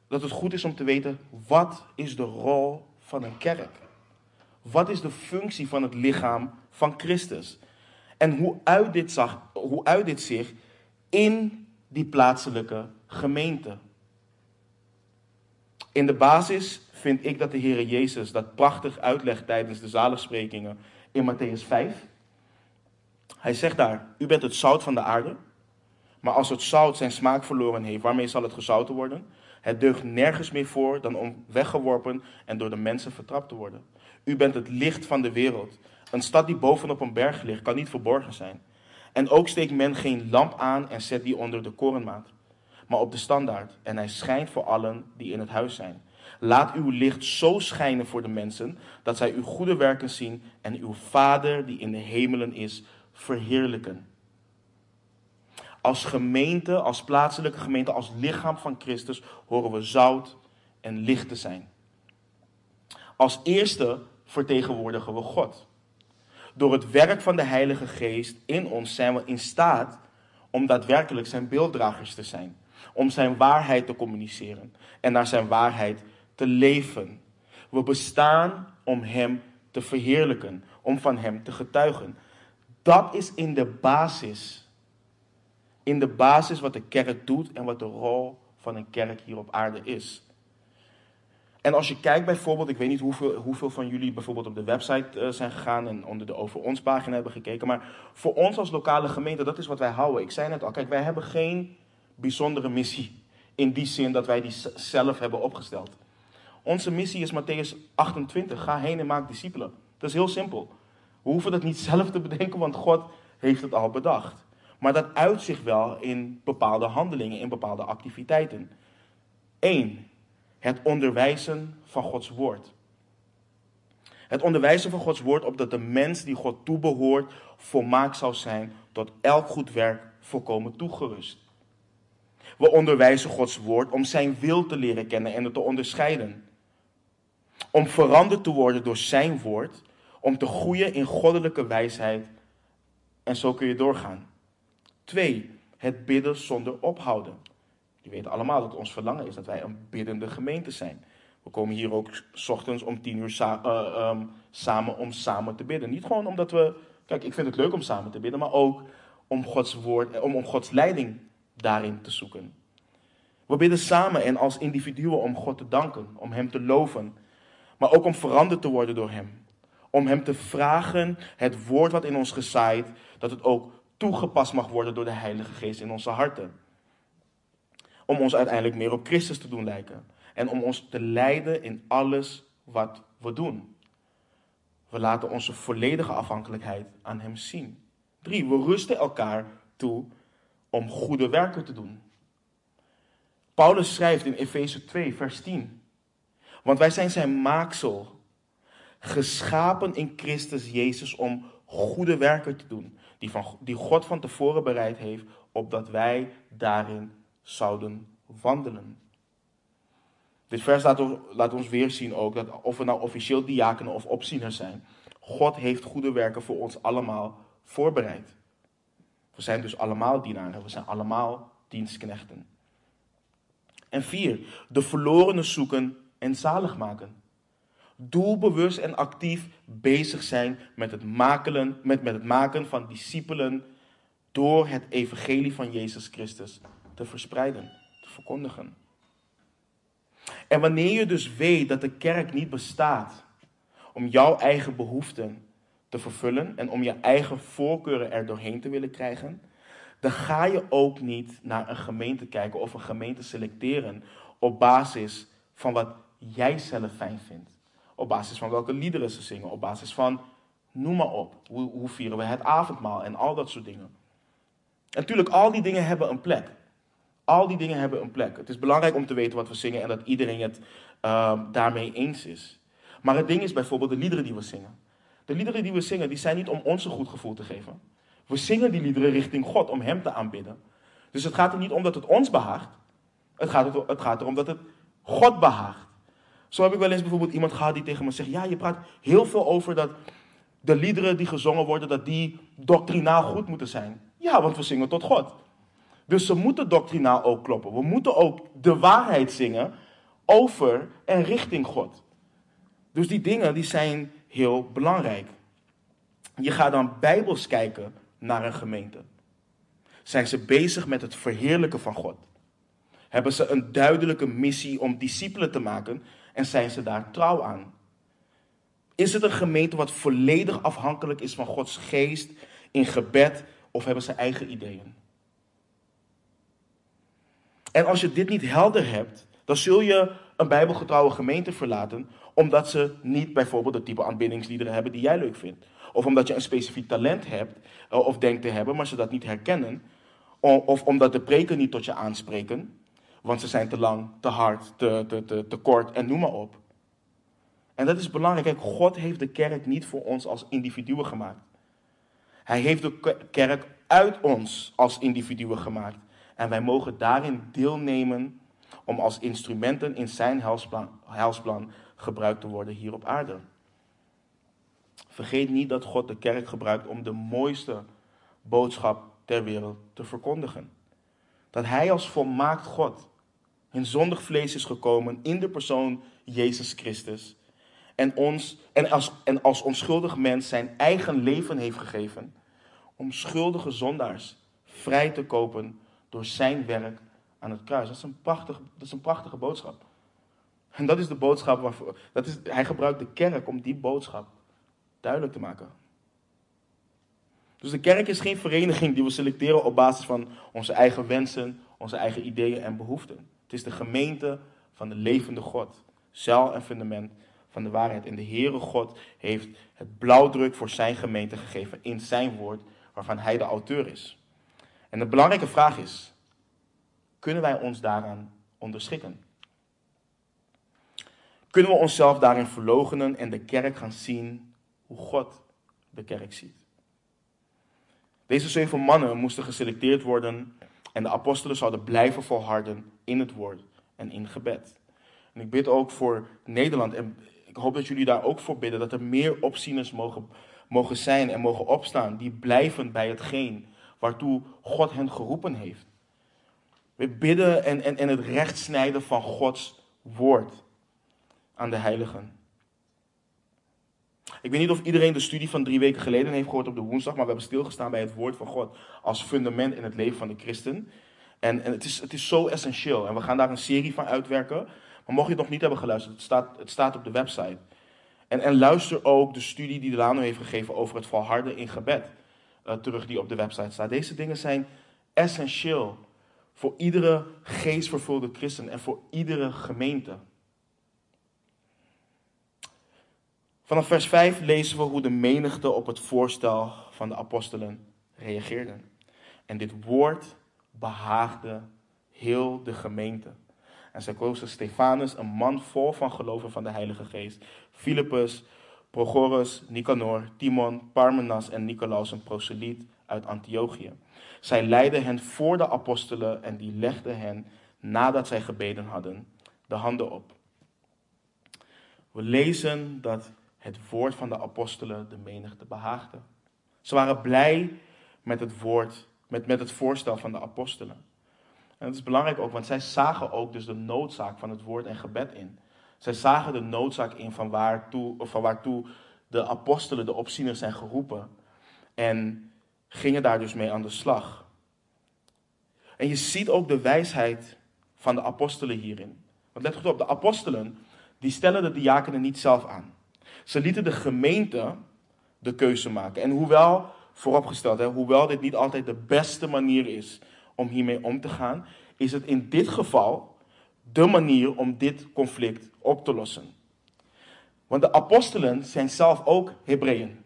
dat het goed is om te weten, wat is de rol van een kerk? Wat is de functie van het lichaam van Christus? En hoe uit dit, zag, hoe uit dit zich in die plaatselijke gemeente? In de basis vind ik dat de Heer Jezus dat prachtig uitlegt tijdens de zaligsprekingen in Matthäus 5. Hij zegt daar, u bent het zout van de aarde. Maar als het zout zijn smaak verloren heeft, waarmee zal het gezouten worden? Het deugt nergens meer voor dan om weggeworpen en door de mensen vertrapt te worden. U bent het licht van de wereld. Een stad die bovenop een berg ligt, kan niet verborgen zijn. En ook steekt men geen lamp aan en zet die onder de korenmaat, maar op de standaard. En hij schijnt voor allen die in het huis zijn. Laat uw licht zo schijnen voor de mensen, dat zij uw goede werken zien en uw Vader die in de hemelen is, verheerlijken. Als gemeente, als plaatselijke gemeente, als lichaam van Christus horen we zout en licht te zijn. Als eerste vertegenwoordigen we God. Door het werk van de Heilige Geest in ons zijn we in staat om daadwerkelijk zijn beelddragers te zijn. Om zijn waarheid te communiceren en naar zijn waarheid te leven. We bestaan om Hem te verheerlijken, om van Hem te getuigen. Dat is in de basis. In de basis wat de kerk doet en wat de rol van een kerk hier op aarde is. En als je kijkt bijvoorbeeld, ik weet niet hoeveel, hoeveel van jullie bijvoorbeeld op de website uh, zijn gegaan en onder de Over Ons pagina hebben gekeken. Maar voor ons als lokale gemeente, dat is wat wij houden. Ik zei net al, kijk, wij hebben geen bijzondere missie. In die zin dat wij die zelf hebben opgesteld. Onze missie is Matthäus 28. Ga heen en maak discipelen. Dat is heel simpel. We hoeven dat niet zelf te bedenken, want God heeft het al bedacht. Maar dat uit zich wel in bepaalde handelingen, in bepaalde activiteiten. Eén, het onderwijzen van Gods woord. Het onderwijzen van Gods woord opdat de mens die God toebehoort volmaakt zal zijn, tot elk goed werk volkomen toegerust. We onderwijzen Gods woord om zijn wil te leren kennen en het te onderscheiden. Om veranderd te worden door zijn woord, om te groeien in goddelijke wijsheid. En zo kun je doorgaan. Twee, het bidden zonder ophouden. Je weet allemaal dat ons verlangen is dat wij een biddende gemeente zijn. We komen hier ook s ochtends om tien uur eh, ehm, samen om samen te bidden. Niet gewoon omdat we, kijk, ik vind het leuk om samen te bidden, maar ook om Gods woord, om, om Gods leiding daarin te zoeken. We bidden samen en als individuen om God te danken, om Hem te loven, maar ook om veranderd te worden door Hem. Om Hem te vragen, het woord wat in ons gezaaid, dat het ook toegepast mag worden door de Heilige Geest in onze harten. Om ons uiteindelijk meer op Christus te doen lijken. En om ons te leiden in alles wat we doen. We laten onze volledige afhankelijkheid aan Hem zien. Drie, we rusten elkaar toe om goede werken te doen. Paulus schrijft in Efeze 2, vers 10. Want wij zijn zijn maaksel, geschapen in Christus Jezus om goede werken te doen, die, van, die God van tevoren bereid heeft, opdat wij daarin zouden wandelen. Dit vers laat, laat ons weer zien ook dat of we nou officieel diakenen of opzieners zijn, God heeft goede werken voor ons allemaal voorbereid. We zijn dus allemaal dienaren, we zijn allemaal dienstknechten. En vier, de verlorenen zoeken en zalig maken. Doelbewust en actief bezig zijn met het, makelen, met, met het maken van discipelen door het evangelie van Jezus Christus te verspreiden, te verkondigen. En wanneer je dus weet dat de kerk niet bestaat om jouw eigen behoeften te vervullen en om je eigen voorkeuren er doorheen te willen krijgen, dan ga je ook niet naar een gemeente kijken of een gemeente selecteren op basis van wat jij zelf fijn vindt. Op basis van welke liederen ze zingen, op basis van, noem maar op, hoe, vieren we het avondmaal en al dat soort dingen. En natuurlijk, al die dingen hebben een plek. Al die dingen hebben een plek. Het is belangrijk om te weten wat we zingen en dat iedereen het uh, daarmee eens is. Maar het ding is bijvoorbeeld de liederen die we zingen. De liederen die we zingen, die zijn niet om ons een goed gevoel te geven. We zingen die liederen richting God om Hem te aanbidden. Dus het gaat er niet om dat het ons behaagt. Het gaat, het gaat erom dat het God behaagt. Zo heb ik wel eens bijvoorbeeld iemand gehad die tegen me zegt: Ja, je praat heel veel over dat de liederen die gezongen worden, dat die doctrinaal goed moeten zijn. Ja, want we zingen tot God. Dus ze moeten doctrinaal ook kloppen. We moeten ook de waarheid zingen over en richting God. Dus die dingen die zijn heel belangrijk. Je gaat dan bijbels kijken naar een gemeente. Zijn ze bezig met het verheerlijken van God? Hebben ze een duidelijke missie om discipelen te maken en zijn ze daar trouw aan? Is het een gemeente wat volledig afhankelijk is van Gods geest in gebed of hebben ze eigen ideeën? En als je dit niet helder hebt, dan zul je een bijbelgetrouwe gemeente verlaten, omdat ze niet bijvoorbeeld het type aanbiddingsliederen hebben die jij leuk vindt. Of omdat je een specifiek talent hebt eh, of denkt te hebben, maar ze dat niet herkennen. Of omdat de preken niet tot je aanspreken, want ze zijn te lang, te hard, te, te, te, te kort en noem maar op. En dat is belangrijk. God heeft de kerk niet voor ons als individuen gemaakt. Hij heeft de kerk uit ons als individuen gemaakt. En wij mogen daarin deelnemen om als instrumenten in zijn heilsplan, heilsplan gebruikt te worden hier op aarde. Vergeet niet dat God de kerk gebruikt om de mooiste boodschap ter wereld te verkondigen. Dat Hij als volmaakt God in zondig vlees is gekomen in de persoon Jezus Christus. En, ons, en, als, en als onschuldig mens zijn eigen leven heeft gegeven om schuldige zondaars vrij te kopen door zijn werk aan het kruis. Dat is een prachtige, dat is een prachtige boodschap. En dat is de boodschap waarvoor. Dat is, hij gebruikt de kerk om die boodschap duidelijk te maken. Dus de kerk is geen vereniging die we selecteren op basis van onze eigen wensen, onze eigen ideeën en behoeften. Het is de gemeente van de levende God, zeil en fundament van de waarheid. En de Heere God heeft het blauwdruk voor zijn gemeente gegeven in zijn woord, waarvan hij de auteur is. En de belangrijke vraag is, kunnen wij ons daaraan onderschikken? Kunnen we onszelf daarin verlogenen en de kerk gaan zien hoe God de kerk ziet? Deze zeven mannen moesten geselecteerd worden en de apostelen zouden blijven volharden in het woord en in gebed. En ik bid ook voor Nederland en ik hoop dat jullie daar ook voor bidden, dat er meer opzieners mogen, mogen zijn en mogen opstaan die blijven bij hetgeen waartoe God hen geroepen heeft. We bidden en, en, en het recht snijden van Gods woord aan de heiligen. Ik weet niet of iedereen de studie van drie weken geleden heeft gehoord op de woensdag, maar we hebben stilgestaan bij het woord van God als fundament in het leven van de christen. En, en het, is, het is zo essentieel. En we gaan daar een serie van uitwerken. Maar mocht je het nog niet hebben geluisterd, het staat, het staat op de website. En, en luister ook de studie die Delano heeft gegeven over het volharden in gebed. Uh, terug die op de website staat. Deze dingen zijn essentieel voor iedere geestvervulde christen en voor iedere gemeente. Vanaf vers 5 lezen we hoe de menigte op het voorstel van de apostelen reageerden. En dit woord behaagde heel de gemeente. En zij kozen Stefanus, een man vol van geloven van de Heilige Geest, Philippus, Prochorus, Nicanor, Timon, Parmenas en Nicolaus, een proseliet uit Antiochië. Zij leidden hen voor de apostelen en die legden hen, nadat zij gebeden hadden, de handen op. We lezen dat het woord van de apostelen de menigte behaagde. Ze waren blij met het woord, met, met het voorstel van de apostelen. En dat is belangrijk ook, want zij zagen ook dus de noodzaak van het woord en gebed in. Zij zagen de noodzaak in van waartoe, van waartoe de apostelen, de opzieners zijn geroepen. En gingen daar dus mee aan de slag. En je ziet ook de wijsheid van de apostelen hierin. Want let goed op, de apostelen, die stellen de diakenen niet zelf aan. Ze lieten de gemeente de keuze maken. En hoewel, vooropgesteld, hè, hoewel dit niet altijd de beste manier is om hiermee om te gaan, is het in dit geval de manier om dit conflict op te lossen. Want de apostelen zijn zelf ook Hebreeën.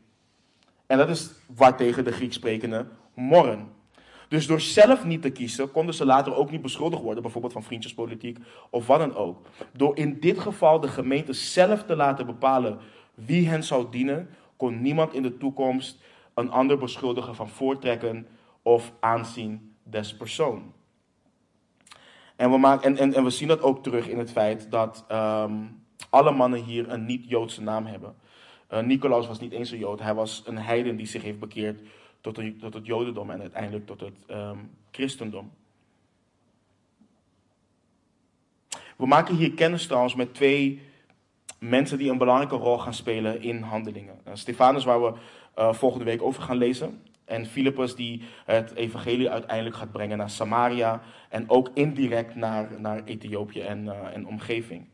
En dat is waartegen de Grieks sprekende morren. Dus door zelf niet te kiezen, konden ze later ook niet beschuldigd worden, bijvoorbeeld van vriendjespolitiek of wat dan ook. Door in dit geval de gemeente zelf te laten bepalen wie hen zou dienen, kon niemand in de toekomst een ander beschuldigen van voortrekken of aanzien des persoon. En we, maken, en, en, en we zien dat ook terug in het feit dat ehm, alle mannen hier een niet-Joodse naam hebben. Uh, was niet eens een Jood, hij was een heiden die zich heeft bekeerd tot, tot het Jodendom en uiteindelijk tot het um, Christendom. We maken hier kennis trouwens met twee mensen die een belangrijke rol gaan spelen in handelingen. Uh, Stefanus, waar we uh, volgende week over gaan lezen. En Filippus, die het evangelie uiteindelijk gaat brengen naar Samaria. En ook indirect naar, naar Ethiopië en, uh, en omgeving.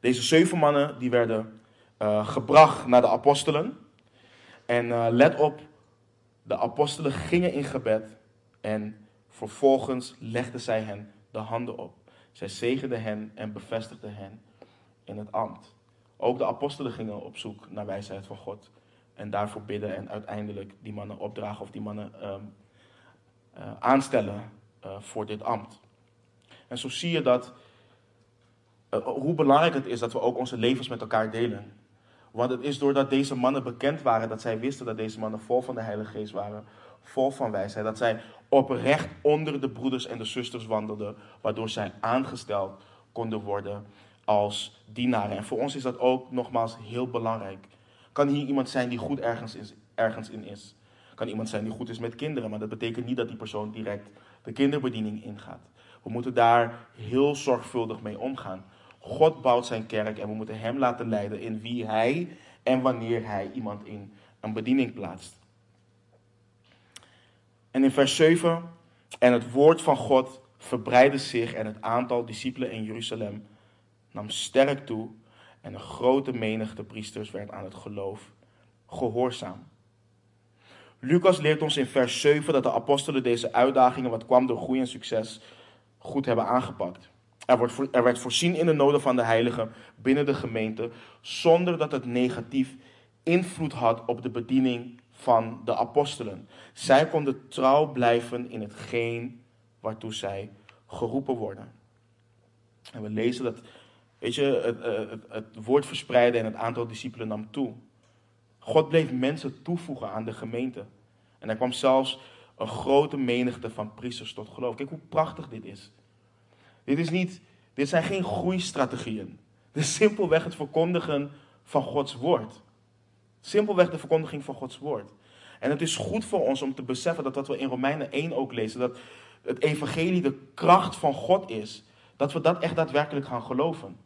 Deze zeven mannen die werden gebracht naar de apostelen. En let op, de apostelen gingen in gebed. En vervolgens legden zij hen de handen op. Zij zegenden hen en bevestigden hen in het ambt. Ook de apostelen gingen op zoek naar wijsheid van God. En daarvoor bidden en uiteindelijk die mannen opdragen of die mannen um, uh, aanstellen uh, voor dit ambt. En zo zie je dat, hoe belangrijk het is dat we ook onze levens met elkaar delen. Want het is doordat deze mannen bekend waren, dat zij wisten dat deze mannen vol van de Heilige Geest waren, vol van wijsheid, dat zij oprecht onder de broeders en de zusters wandelden, waardoor zij aangesteld konden worden als dienaren. En voor ons is dat ook nogmaals heel belangrijk. Kan hier iemand zijn die goed ergens, ergens in is? Kan iemand zijn die goed is met kinderen, maar dat betekent niet dat die persoon direct de kinderbediening ingaat. We moeten daar heel zorgvuldig mee omgaan. God bouwt zijn kerk en we moeten Hem laten leiden in wie Hij en wanneer Hij iemand in een bediening plaatst. En in vers 7, en het woord van God verbreidde zich en het aantal discipelen in Jeruzalem nam sterk toe en een grote menigte priesters werd aan het geloof gehoorzaam. Lucas leert ons in vers 7 dat de apostelen deze uitdagingen, wat kwam door groei en succes, goed hebben aangepakt. Er, er werd voorzien in de noden van de heiligen binnen de gemeente, zonder dat het negatief invloed had op de bediening van de apostelen. Zij konden trouw blijven in hetgeen waartoe zij geroepen worden. En we lezen dat, weet je, het, het, het woord verspreidde en het aantal discipelen nam toe. God bleef mensen toevoegen aan de gemeente. En er kwam zelfs een grote menigte van priesters tot geloof. Kijk hoe prachtig dit is. Dit, is niet, dit zijn geen groeistrategieën. Dit is simpelweg het verkondigen van Gods woord. Simpelweg de verkondiging van Gods woord. En het is goed voor ons om te beseffen dat wat we in Romeinen 1 ook lezen, dat het evangelie de kracht van God is, dat we dat echt daadwerkelijk gaan geloven.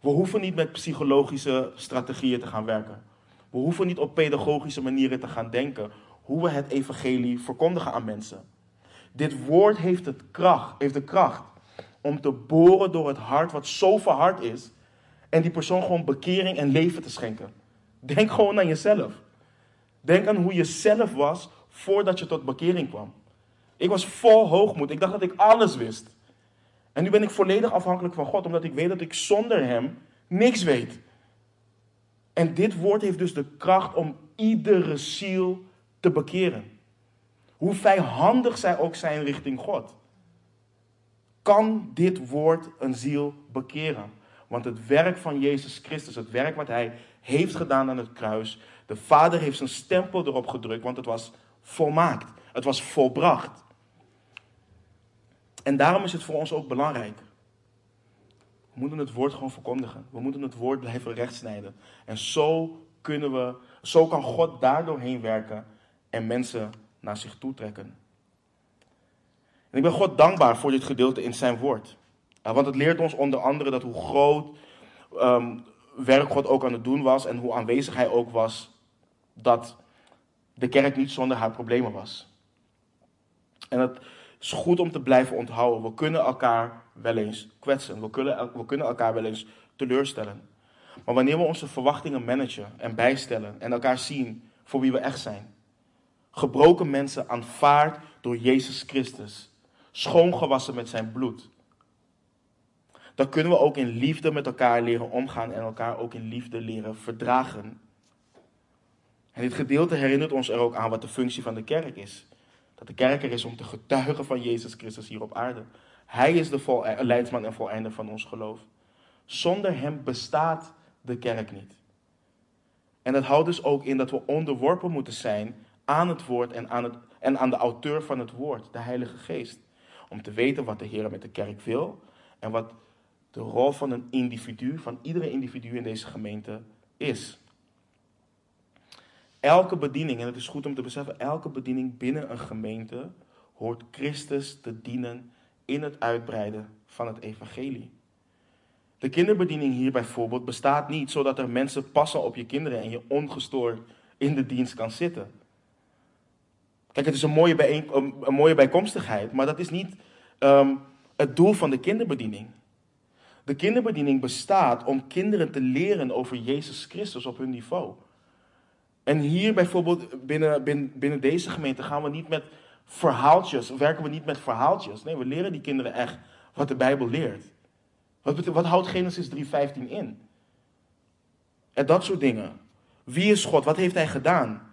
We hoeven niet met psychologische strategieën te gaan werken. We hoeven niet op pedagogische manieren te gaan denken hoe we het evangelie verkondigen aan mensen. Dit woord heeft, het kracht, heeft de kracht om te boren door het hart wat zo verhard is en die persoon gewoon bekering en leven te schenken. Denk gewoon aan jezelf. Denk aan hoe je zelf was voordat je tot bekering kwam. Ik was vol hoogmoed. Ik dacht dat ik alles wist. En nu ben ik volledig afhankelijk van God, omdat ik weet dat ik zonder Hem niks weet. En dit woord heeft dus de kracht om iedere ziel te bekeren. Hoe vijandig zij ook zijn richting God. Kan dit woord een ziel bekeren? Want het werk van Jezus Christus, het werk wat Hij heeft gedaan aan het kruis, de Vader heeft zijn stempel erop gedrukt, want het was volmaakt. Het was volbracht. En daarom is het voor ons ook belangrijk. We moeten het woord gewoon verkondigen. We moeten het woord blijven rechtsnijden. En zo kunnen we, zo kan God daardoorheen werken en mensen naar zich toe trekken. En ik ben God dankbaar voor dit gedeelte in zijn woord. Want het leert ons onder andere dat hoe groot um, werk God ook aan het doen was en hoe aanwezig hij ook was, dat de kerk niet zonder haar problemen was. En het is goed om te blijven onthouden. We kunnen elkaar wel eens kwetsen. We kunnen, we kunnen elkaar wel eens teleurstellen. Maar wanneer we onze verwachtingen managen en bijstellen en elkaar zien voor wie we echt zijn. Gebroken mensen aanvaard door Jezus Christus. Schoongewassen met zijn bloed dan kunnen we ook in liefde met elkaar leren omgaan en elkaar ook in liefde leren verdragen. En dit gedeelte herinnert ons er ook aan wat de functie van de kerk is. Dat de kerk er is om te getuigen van Jezus Christus hier op aarde. Hij is de leidsman en voleinder van ons geloof. Zonder hem bestaat de kerk niet. En dat houdt dus ook in dat we onderworpen moeten zijn aan het woord en aan, het, en aan de auteur van het woord, de Heilige Geest. Om te weten wat de Heer met de kerk wil en wat de rol van een individu, van iedere individu in deze gemeente is. Elke bediening, en het is goed om te beseffen, elke bediening binnen een gemeente hoort Christus te dienen in het uitbreiden van het evangelie. De kinderbediening hier bijvoorbeeld bestaat niet zodat er mensen passen op je kinderen en je ongestoord in de dienst kan zitten. Kijk, het is een mooie, een mooie bijkomstigheid, maar dat is niet ehm, het doel van de kinderbediening. De kinderbediening bestaat om kinderen te leren over Jezus Christus op hun niveau. En hier bijvoorbeeld binnen, binnen, binnen deze gemeente gaan we niet met verhaaltjes, werken we niet met verhaaltjes. Nee, we leren die kinderen echt wat de Bijbel leert. Wat, wat houdt Genesis 3:15 in? En dat soort dingen. Wie is God? Wat heeft hij gedaan?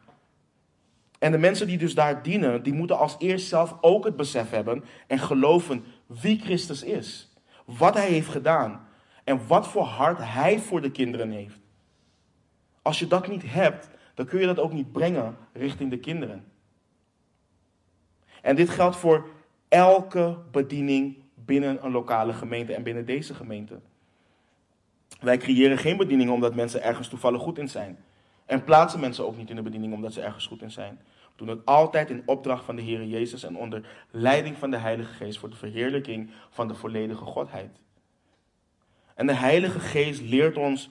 En de mensen die dus daar dienen, die moeten als eerst zelf ook het besef hebben en geloven wie Christus is wat hij heeft gedaan en wat voor hart hij voor de kinderen heeft. Als je dat niet hebt, dan kun je dat ook niet brengen richting de kinderen. En dit geldt voor elke bediening binnen een lokale gemeente en binnen deze gemeente. Wij creëren geen bedieningen omdat mensen ergens toevallig goed in zijn. En plaatsen mensen ook niet in de bediening omdat ze ergens goed in zijn. We doen het altijd in opdracht van de Heer Jezus en onder leiding van de Heilige Geest voor de verheerlijking van de volledige Godheid. En de Heilige Geest leert ons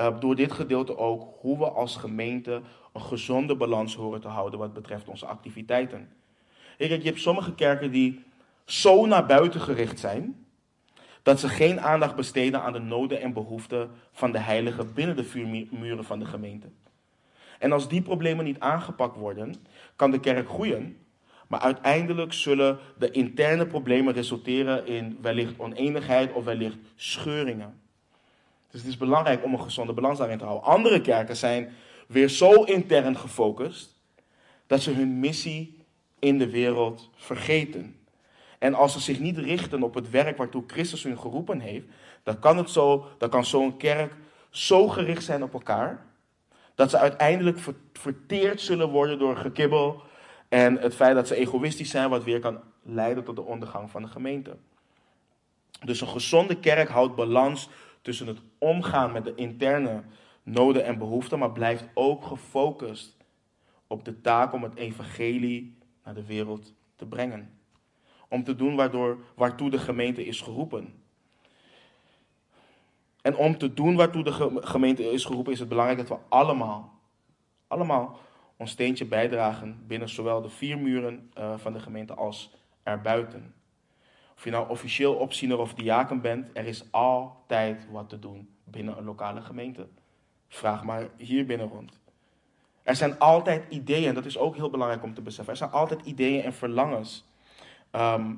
uh, door dit gedeelte ook hoe we als gemeente een gezonde balans horen te houden wat betreft onze activiteiten. je hebt sommige kerken die zo naar buiten gericht zijn, dat ze geen aandacht besteden aan de noden en behoeften van de heiligen binnen de vuurmuren van de gemeente. En als die problemen niet aangepakt worden, kan de kerk groeien, maar uiteindelijk zullen de interne problemen resulteren in wellicht oneenigheid of wellicht scheuringen. Dus het is belangrijk om een gezonde balans daarin te houden. Andere kerken zijn weer zo intern gefocust dat ze hun missie in de wereld vergeten. En als ze zich niet richten op het werk waartoe Christus hun geroepen heeft, dan kan, het zo, dan kan zo'n kerk zo gericht zijn op elkaar, dat ze uiteindelijk verteerd zullen worden door gekibbel en het feit dat ze egoïstisch zijn, wat weer kan leiden tot de ondergang van de gemeente. Dus een gezonde kerk houdt balans tussen het omgaan met de interne noden en behoeften, maar blijft ook gefocust op de taak om het evangelie naar de wereld te brengen. Om te doen waardoor, waartoe de gemeente is geroepen. En om te doen waartoe de gemeente is geroepen, is het belangrijk dat we allemaal, allemaal ons steentje bijdragen binnen zowel de vier muren uh, van de gemeente als erbuiten. Of je nou officieel opziener of diaken bent, er is altijd wat te doen binnen een lokale gemeente. Vraag maar hier binnen rond. Er zijn altijd ideeën, en dat is ook heel belangrijk om te beseffen. Er zijn altijd ideeën en verlangens Ehm,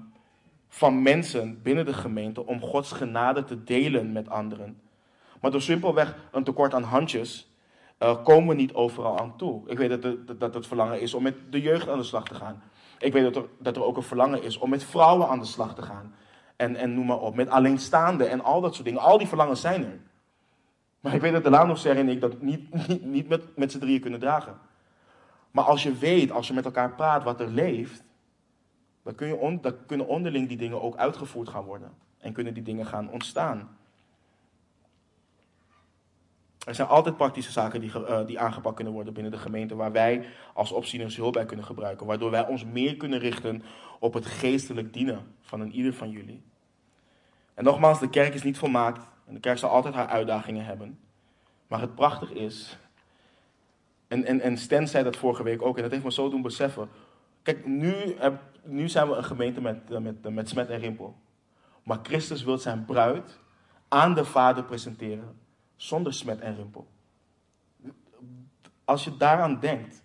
van mensen binnen de gemeente om Gods genade te delen met anderen. Maar door simpelweg een tekort aan handjes uh, komen we niet overal aan toe. Ik weet dat, het, dat het verlangen is om met de jeugd aan de slag te gaan. Ik weet dat er, dat er ook een verlangen is om met vrouwen aan de slag te gaan. En, en noem maar op, met alleenstaanden en al dat soort dingen. Al die verlangens zijn er. Maar ik weet dat de Laanofser en ik dat niet, niet, niet met, met z'n drieën kunnen dragen. Maar als je weet, als je met elkaar praat wat er leeft, dan, kun je kunnen onderling die dingen ook uitgevoerd gaan worden. En kunnen die dingen gaan ontstaan. Er zijn altijd praktische zaken die, uh, die aangepakt kunnen worden binnen de gemeente, waar wij als opzieners hulp bij kunnen gebruiken. Waardoor wij ons meer kunnen richten op het geestelijk dienen van een ieder van jullie. En nogmaals, de kerk is niet volmaakt. En de kerk zal altijd haar uitdagingen hebben. Maar het prachtig is, en, en, en Stan zei dat vorige week ook, en dat heeft me zo doen beseffen. Kijk, nu heb, nu zijn we een gemeente met, eh, met, eh, met smet en rimpel. Maar Christus wil zijn bruid aan de Vader presenteren zonder smet en rimpel. Als je daaraan denkt,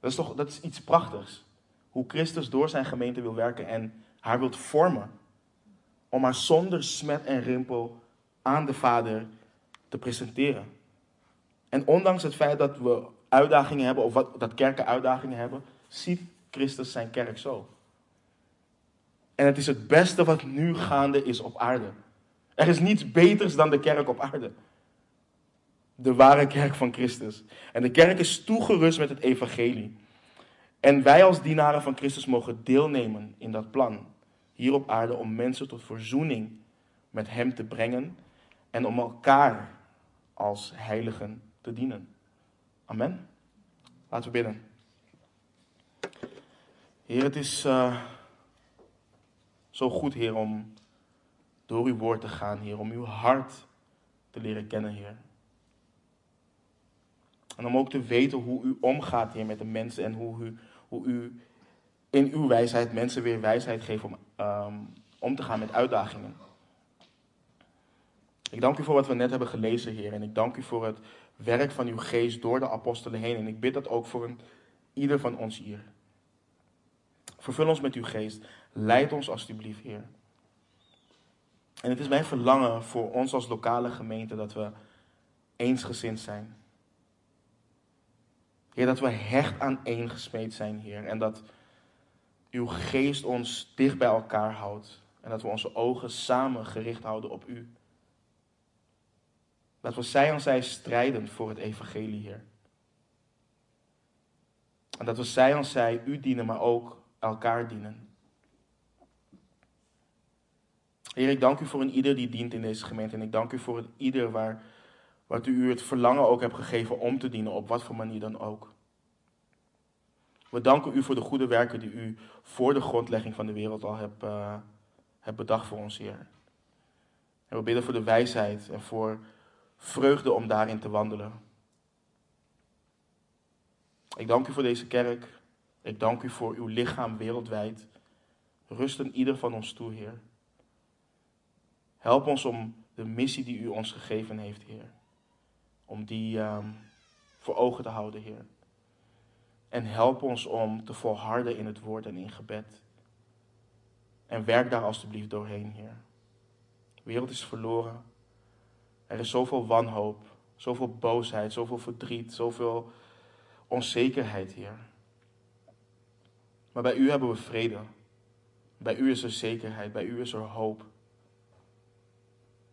dat is toch dat is iets prachtigs. Hoe Christus door zijn gemeente wil werken en haar wilt vormen. Om haar zonder smet en rimpel aan de Vader te presenteren. En ondanks het feit dat we uitdagingen hebben, of wat, dat kerken uitdagingen hebben, ziet Christus zijn kerk zo. En het is het beste wat nu gaande is op aarde. Er is niets beters dan de kerk op aarde. De ware kerk van Christus. En de kerk is toegerust met het evangelie. En wij als dienaren van Christus mogen deelnemen in dat plan. Hier op aarde om mensen tot verzoening met Hem te brengen. En om elkaar als heiligen te dienen. Amen. Laten we bidden. Heer, het is uh, zo goed, Heer, om door uw woord te gaan, Heer, om uw hart te leren kennen, Heer. En om ook te weten hoe u omgaat, Heer, met de mensen en hoe u, hoe u in uw wijsheid mensen weer wijsheid geeft om um, om te gaan met uitdagingen. Ik dank u voor wat we net hebben gelezen, Heer. En ik dank u voor het werk van uw geest door de apostelen heen. En ik bid dat ook voor een, ieder van ons hier. Vervul ons met uw geest. Leid ons alstublieft, Heer. En het is mijn verlangen voor ons als lokale gemeente dat we eensgezind zijn. Heer, dat we hecht aan één gesmeed zijn, Heer. En dat uw geest ons dicht bij elkaar houdt. En dat we onze ogen samen gericht houden op u. Dat we zij aan zij strijden voor het evangelie, Heer. En dat we zij aan zij u dienen, maar ook elkaar dienen. Heer, ik dank u voor een ieder die dient in deze gemeente. En ik dank u voor een ieder waar, Wat u het verlangen ook hebt gegeven om te dienen, op wat voor manier dan ook. We danken u voor de goede werken die u voor de grondlegging van de wereld al hebt, uh, hebt bedacht voor ons, Heer. En we bidden voor de wijsheid en voor vreugde om daarin te wandelen. Ik dank u voor deze kerk. Ik dank u voor uw lichaam wereldwijd. Rust in ieder van ons toe, Heer. Help ons om de missie die u ons gegeven heeft, Heer. Om die um, voor ogen te houden, Heer. En help ons om te volharden in het woord en in gebed. En werk daar alstublieft doorheen, Heer. De wereld is verloren. Er is zoveel wanhoop, zoveel boosheid, zoveel verdriet, zoveel onzekerheid, Heer. Maar bij U hebben we vrede. Bij U is er zekerheid, bij U is er hoop.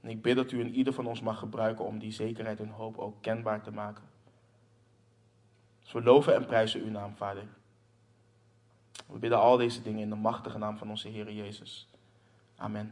En ik bid dat U in ieder van ons mag gebruiken om die zekerheid en hoop ook kenbaar te maken. Dus we loven en prijzen Uw naam, Vader. We bidden al deze dingen in de machtige naam van onze Heer Jezus. Amen.